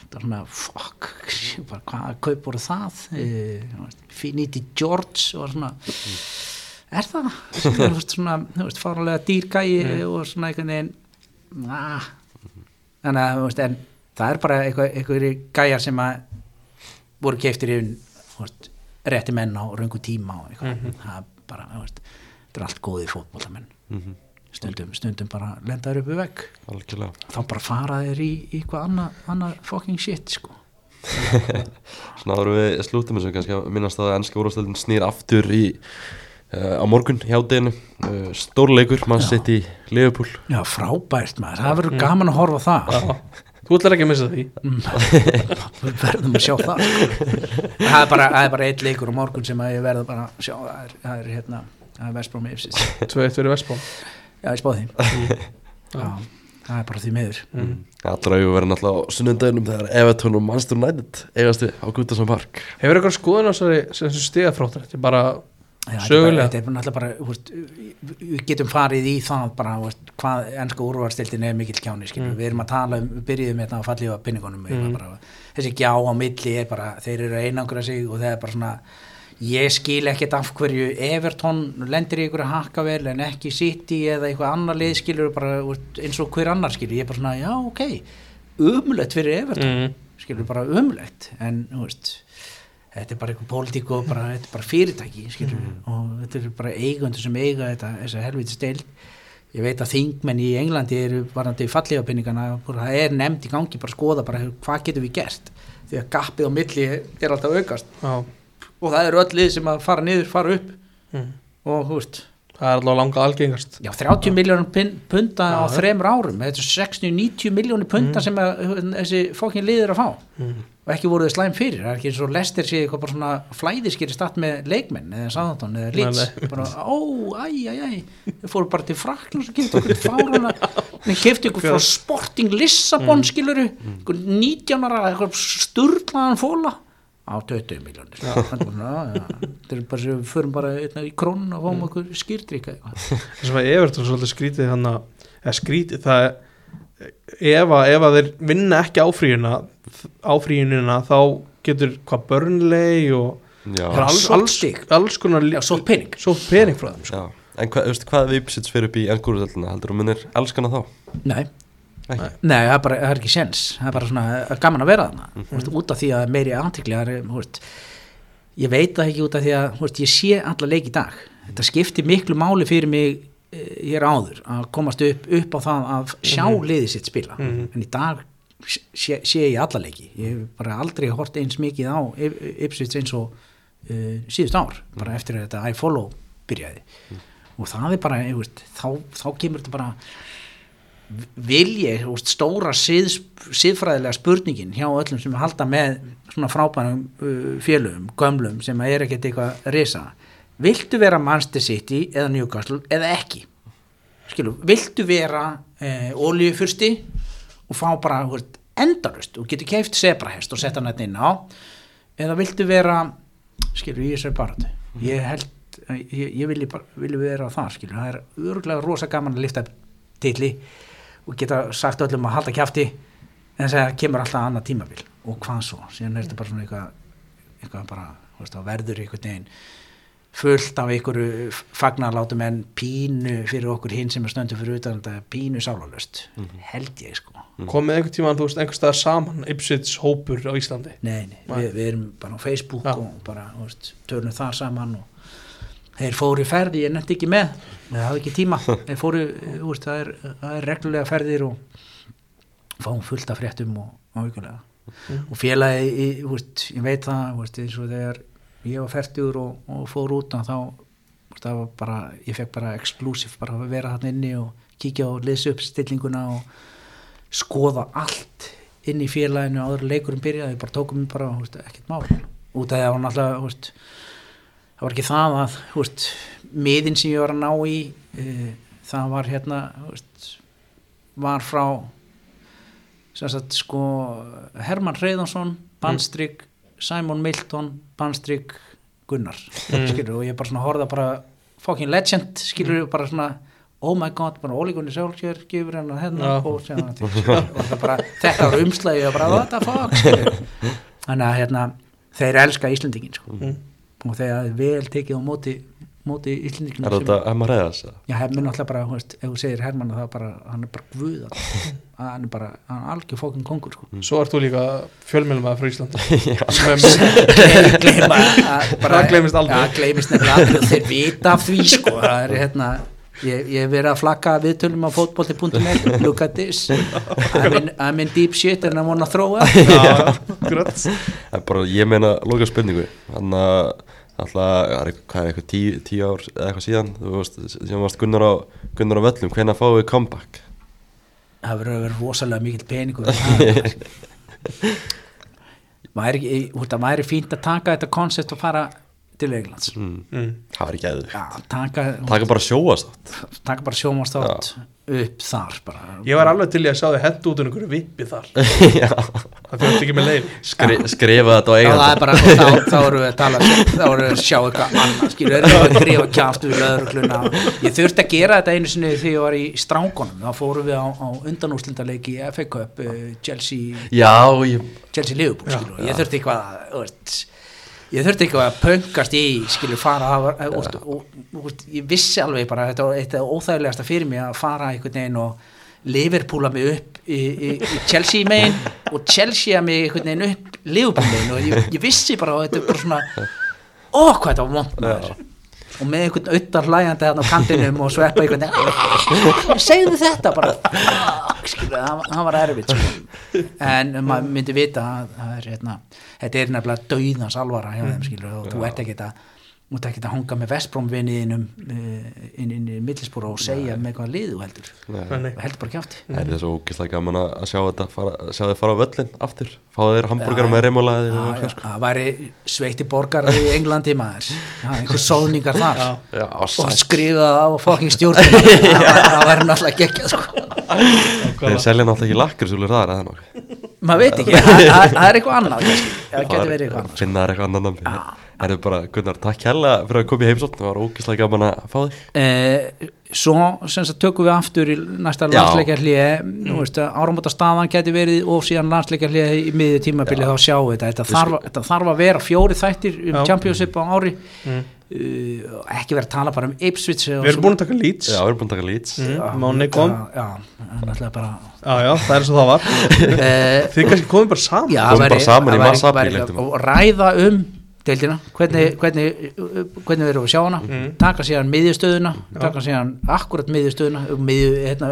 Speaker 3: það er svona, fuck bara, hvað kaup voru það mm. Finiti George og svona er það svona, þú veist, fáralega dýrgæi og svona einhvern veginn ah. en, að, þú veist, en það er bara eitthvað, eitthvað gæjar sem að voru keiftir yfir þú veist rétti menn á raungu tíma og eitthvað,
Speaker 2: Mhm.
Speaker 3: það er bara, þetta er allt góði fótbollamenn
Speaker 1: Mhm.
Speaker 3: stundum, stundum bara lendaður upp í vegg.
Speaker 1: Algjörlega.
Speaker 3: Þá bara fara þeir í, í eitthvað annað anna fucking shit, sko.
Speaker 1: Svona áður við slútum þessu kannski að minnast að ennska úrvastöldin snýr aftur í uh, á morgun hjá deginu uh, stórleikur, mann sitt í Liverpool.
Speaker 3: Já, frábært maður, það verður gaman að horfa það.
Speaker 2: Já. Þú ætlar ekki að missa því.
Speaker 3: Við verðum að sjá það sko. það er bara, það er bara eitt leikur á morgun sem að ég verður bara að sjá. Það er, það er hérna, það er Vestbróm Ipsis
Speaker 2: 2-1 fyrir Vestbóm
Speaker 3: já, ég spáði því. Já, það er bara því miður.
Speaker 2: Mm.
Speaker 1: Allra auðvitað verður náttúrulega á sunnundaginum þegar Everton og Manchester United eigast við á Gutarsson Park.
Speaker 2: Hefur eitthvað skoðun á þessari stigafráttar? Þetta er bara Sögulega.
Speaker 3: bara- þetta er náttúrulega bara veist, við getum farið í það bara veist, hvað ennska úrvarstildin er mikill kjáni mm. við erum að tala um, við byrjuðum hérna að fallið á pinningunum mm. bara, þessi gjá á milli er bara, þeir eru að einangra sig og það er bara svona ég skil ekkert af hverju Everton lendir í ykkur að hakka vel en ekki City eða eitthvað annar lið skilur bara eins og hver annar skilur ég er bara svona, já ok umlegt fyrir Everton
Speaker 2: mm.
Speaker 3: skilur bara umlegt en þú veist þetta er bara eitthvað pólitík og bara, þetta er bara fyrirtæki skilur og þetta er bara eigundur sem eiga þetta, þessa helviti steil ég veit að þingmenn í Englandi eru varandi fallegapenningana, það er nefnd í gangi bara skoða bara hvað getum við gert. Því að gappið á milli er alltaf aukast.
Speaker 2: Já.
Speaker 3: Og það eru öll lið sem að fara niður, fara upp.
Speaker 2: Mm.
Speaker 3: og þú veist,
Speaker 2: Það er allavega langa algengast.
Speaker 3: Já 30 miljónum punta á þremur árum. Þetta er 60-90 miljónir punta sem að, þessi fókin lið er að fá.
Speaker 2: Mm.
Speaker 3: Og ekki voru þau slæm fyrir, það er ekki eins og Lester sé eitthvað bara svona flæðiskeri statt með leikmenn eða Sáðantón eða Leeds. bara, ó, æ, æ, æ. Þau fóru bara til Fraklands og kefti okkur fárana. Þeir kefti okkur frá Sporting Lissabon skiluru, okkur 19 ára eitthvað sturglaðan fóla á 20 miljónir þetta er bara einna, í krónun og fáum okkur skýrdrykka eitthvað.
Speaker 2: Það sem að Everton svolítið skrítið hann að skrítið það er ef að, ef að þeir vinna ekki áfríuna áfríunina þá getur hvað börnlei og alls, alls, alls konar
Speaker 3: sótt pening.
Speaker 2: sótt pening frá þeim sko.
Speaker 1: En hvað, veist, hvað við Ipsits fyrir upp í úrvastöldina heldur þú munir elskana þá?
Speaker 3: nei,
Speaker 1: Ekki?
Speaker 3: Nei, það er bara, það er ekki séns það er bara svona er gaman að vera þarna mm -hmm. út af því að meiri er, veist, ég veit það ekki út af því að þú veist, ég sé alla leik í dag þetta skiptir miklu máli fyrir mig eh, hér áður að komast upp, upp á það að sjá liðið sitt spila.
Speaker 2: Mhm.
Speaker 3: en í dag sé, sé ég alla leiki. Ég hef bara aldrei hort eins mikið á Ipswich eins og uh, síðust ár, bara eftir að þetta iFollow byrjaði. Og það er bara, ég veist, þá, þá kemur þetta bara vil ég þú veist, stóra síð, síðfræðilega spurningin hjá öllum sem halda með svona frábænum uh, félögum, gömlum sem er ekkert eitthvað risa viltu vera Manchester City eða Newcastle eða ekki? Skilu, viltu vera eh, oljufursti og fá bara veist, endalust og getur keift sebrahest og setja hann þetta inn á? Eða viltu vera skilu, ég sér bara ég held, ég, ég vilji, bara, vilji vera það skilu, það er örgulega rosa gaman að lifta upp titli og geta sagt öllum að halda kjafti en það kemur alltaf annað tímabil. Og hvað svo, síðan er þetta bara svona eitthvað eitthvað bara, veist, verður einhvern veginn fullt af einhverju fagnarlátum en pínu fyrir okkur hinn sem er stöndu fyrir utan þetta pínu sálalöst, held ég sko.
Speaker 2: Komið einhvern tímann, þú veist, einhver staðar saman Ipswich hópur á Íslandi?
Speaker 3: Nei, nei,
Speaker 2: Nei.
Speaker 3: við, við erum bara á Facebook
Speaker 2: Já.
Speaker 3: og bara, þú veist, törnum þar saman og þeir fóru ferði, ég nefndi ekki með það hafði ekki tíma, þeir fóru þú veist, það, er, það er reglulega ferðir og fáum fullt af fréttum og ávíkulega og félagi, í- þú veist, ég veit það þú veist, eins og þegar ég var færtugur og, og fór út að þá það var bara, ég fekk bara exclusive bara að vera þarna inni og kíkja og lesa upp stillinguna og skoða allt inn í félaginu áður en leikurinn byrjaði, bara tókum við bara veist, ekkert mál, út af það var náttúrulega veist, það var ekki það að veist, miðin sem ég var að ná í uh, það var hérna var frá sagt sko Herman Reyðansson, Bandstrygg Simon Milton, Bandstrygg Gunnar skilur, og ég bara svona horfða bara fucking legend, skilur bara svona oh my god, bara Óli Gunni Sjálfkjör gefur hennar hérna
Speaker 2: Já.
Speaker 3: og það bara, þetta var umslægi og bara what the fuck skilur þannig að hérna, þeir elska Íslendingin sko.
Speaker 2: Mm.
Speaker 3: og þeir hafi vel tekið á móti móti Íslendingin
Speaker 1: Er þetta Emma Reyðas?
Speaker 3: Já, Hermann náttúrulega bara, þú veist, ef þú segir Hermann er bara, hann er bara guð hann er bara, hann er algjör fókin kongur sko.
Speaker 2: Svo ert þú líka fjölmjölum að frá Íslandi.
Speaker 3: Að bara,
Speaker 2: Það gleymist aldrei.
Speaker 3: Já, gleymist nefnilega aldrei. Þeir vita af því sko, það er hérna ég, ég hef verið að flagga viðtölum á fótbolti.net look at this. I'm in, I'm in deep shit and I wanna throw up.
Speaker 2: Já, grönt
Speaker 1: ég meina loka spurningu Þannig að alltaf, það er eitthvað- hvað er eitthvað tíu, tíu ár eða eitthvað síðan Þú veist, sem varst Gunnar á, Gunnar á völlum Hvenær fáum við comeback?
Speaker 3: það verður að vera rosalega mikill peningur það. væri, ekki- þú veist, það væri fínt að taka þetta koncept og fara til Englands
Speaker 1: Mm.
Speaker 2: mm.
Speaker 1: Það var ekki
Speaker 3: Já, taka,
Speaker 1: Taka bara sjóast
Speaker 3: taka bara sjómastátt upp þar bara.
Speaker 2: Ég var alveg til í að sjá þið hent út um einhverju vippi þar. Það fyrir ekki með leið
Speaker 1: Skri, Skrifa þetta á
Speaker 3: er bara, þá, þá erum við að tala þá erum við að sjá eitthvað annað skilur, erum við að grífa kjáft við löðrugluna ég þurfti að gera þetta einu sinni þegar ég var í strákonum, þá fórum við á, á undanúslindaleiki í FA Cup uh, Chelsea,
Speaker 1: Já, ég
Speaker 3: Chelsea Liverpool ég þurfti eitthvað að, ég þurfti eitthvað að pöngast í skilur fara að, og, og, og, ég vissi alveg bara, þetta var eitt af óþægilegasta fyrir mig að fara einhvern veginn og Liverpoola mig upp í, í, í Chelsea megin og Chelsea mig einhvern veginn upp Liverpool megin og ég, ég vissi bara og þetta er bara svona ó hvað þetta var vond maður og með einhvern auðar hlæjandi þarna á kantinum og sveppa einhvern veginn segðu þetta bara það, var erfitt sko. en maður myndi vita að það er, hérna, þetta er nefnilega dauðans alvara hjá þeim skilur og þú ert ekki að ert ekki að hanga með Vestbrómvinniðinum inn, inn í millispúra og segja með hvað liðu heldur. Heldur bara kjátt
Speaker 1: Það er svo ógeðslega gaman að að sjá þetta fara, sjá þið fara á völlin aftur. Fá þeir hambúrgar með reymulaði sko.
Speaker 3: Það væri sveiti borgar í Englandi maður. Einhver sóðningar þar.
Speaker 2: Já.
Speaker 1: Já,
Speaker 3: og skrifa á fucking stjórnina það væri náttúrulega geggjað sko.
Speaker 1: Þeir selja náttúrulega ekki lakkursúlur þar eða nokkuð?
Speaker 3: Maður veit ekki, það það- það er eitthvað annað. Það getur verið eitthvað annað
Speaker 1: Finna þær eitthvað annan namni Það er bara, Gunnar, takk hella fyrir að koma í heimsótt Það var ógeðslega gaman að fá þig.
Speaker 3: Eh, svo sem sagt tökum við aftur í næsta
Speaker 1: Já.
Speaker 3: landsleikjarlíði nú veist að áramóta staðan geti verið og síðan landsleikjarlíði í miðju tímabili þá sjáum við þetta, þetta þarf, þetta þarf að vera fjóri þættir um
Speaker 2: Já.
Speaker 3: championship á ári.
Speaker 2: Mm.
Speaker 3: uh, ekki vera að tala bara um Ipswich
Speaker 2: Við erum búin að taka Leeds.
Speaker 1: Já, við erum búin að taka lít
Speaker 2: mm. Máni kom
Speaker 3: já, bara
Speaker 2: Já, já, það er svo það var.
Speaker 3: Uh,
Speaker 2: Þið kannski komum bara saman.
Speaker 3: Já,
Speaker 1: Komum bara saman í leiknum.
Speaker 3: og ræða um deildina, hvernig, hvernig, hvernig við erum að sjá hana
Speaker 2: Mm.
Speaker 3: taka síðan miðjustöðuna taka síðan akkurat miðjustöðuna miðju, hérna,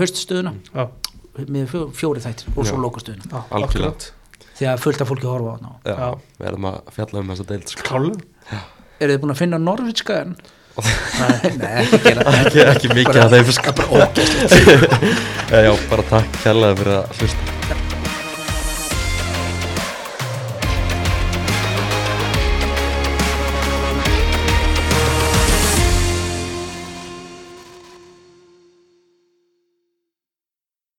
Speaker 3: höststöðuna
Speaker 2: Já,
Speaker 3: miðju fjó, fjóri þættir og svo
Speaker 1: Algjörlega.
Speaker 2: akkurat.
Speaker 3: þegar fullt af fólki horfa á hana
Speaker 1: Já,
Speaker 2: Já.
Speaker 1: við erum að fjalla um þessa deild sko.
Speaker 2: Klálega
Speaker 3: eru þið búin að finna Norvitskaðan? Nei, ekki
Speaker 1: ekki, ekki mikið að þeim sko. Já, bara takk hella fyrir að hlusta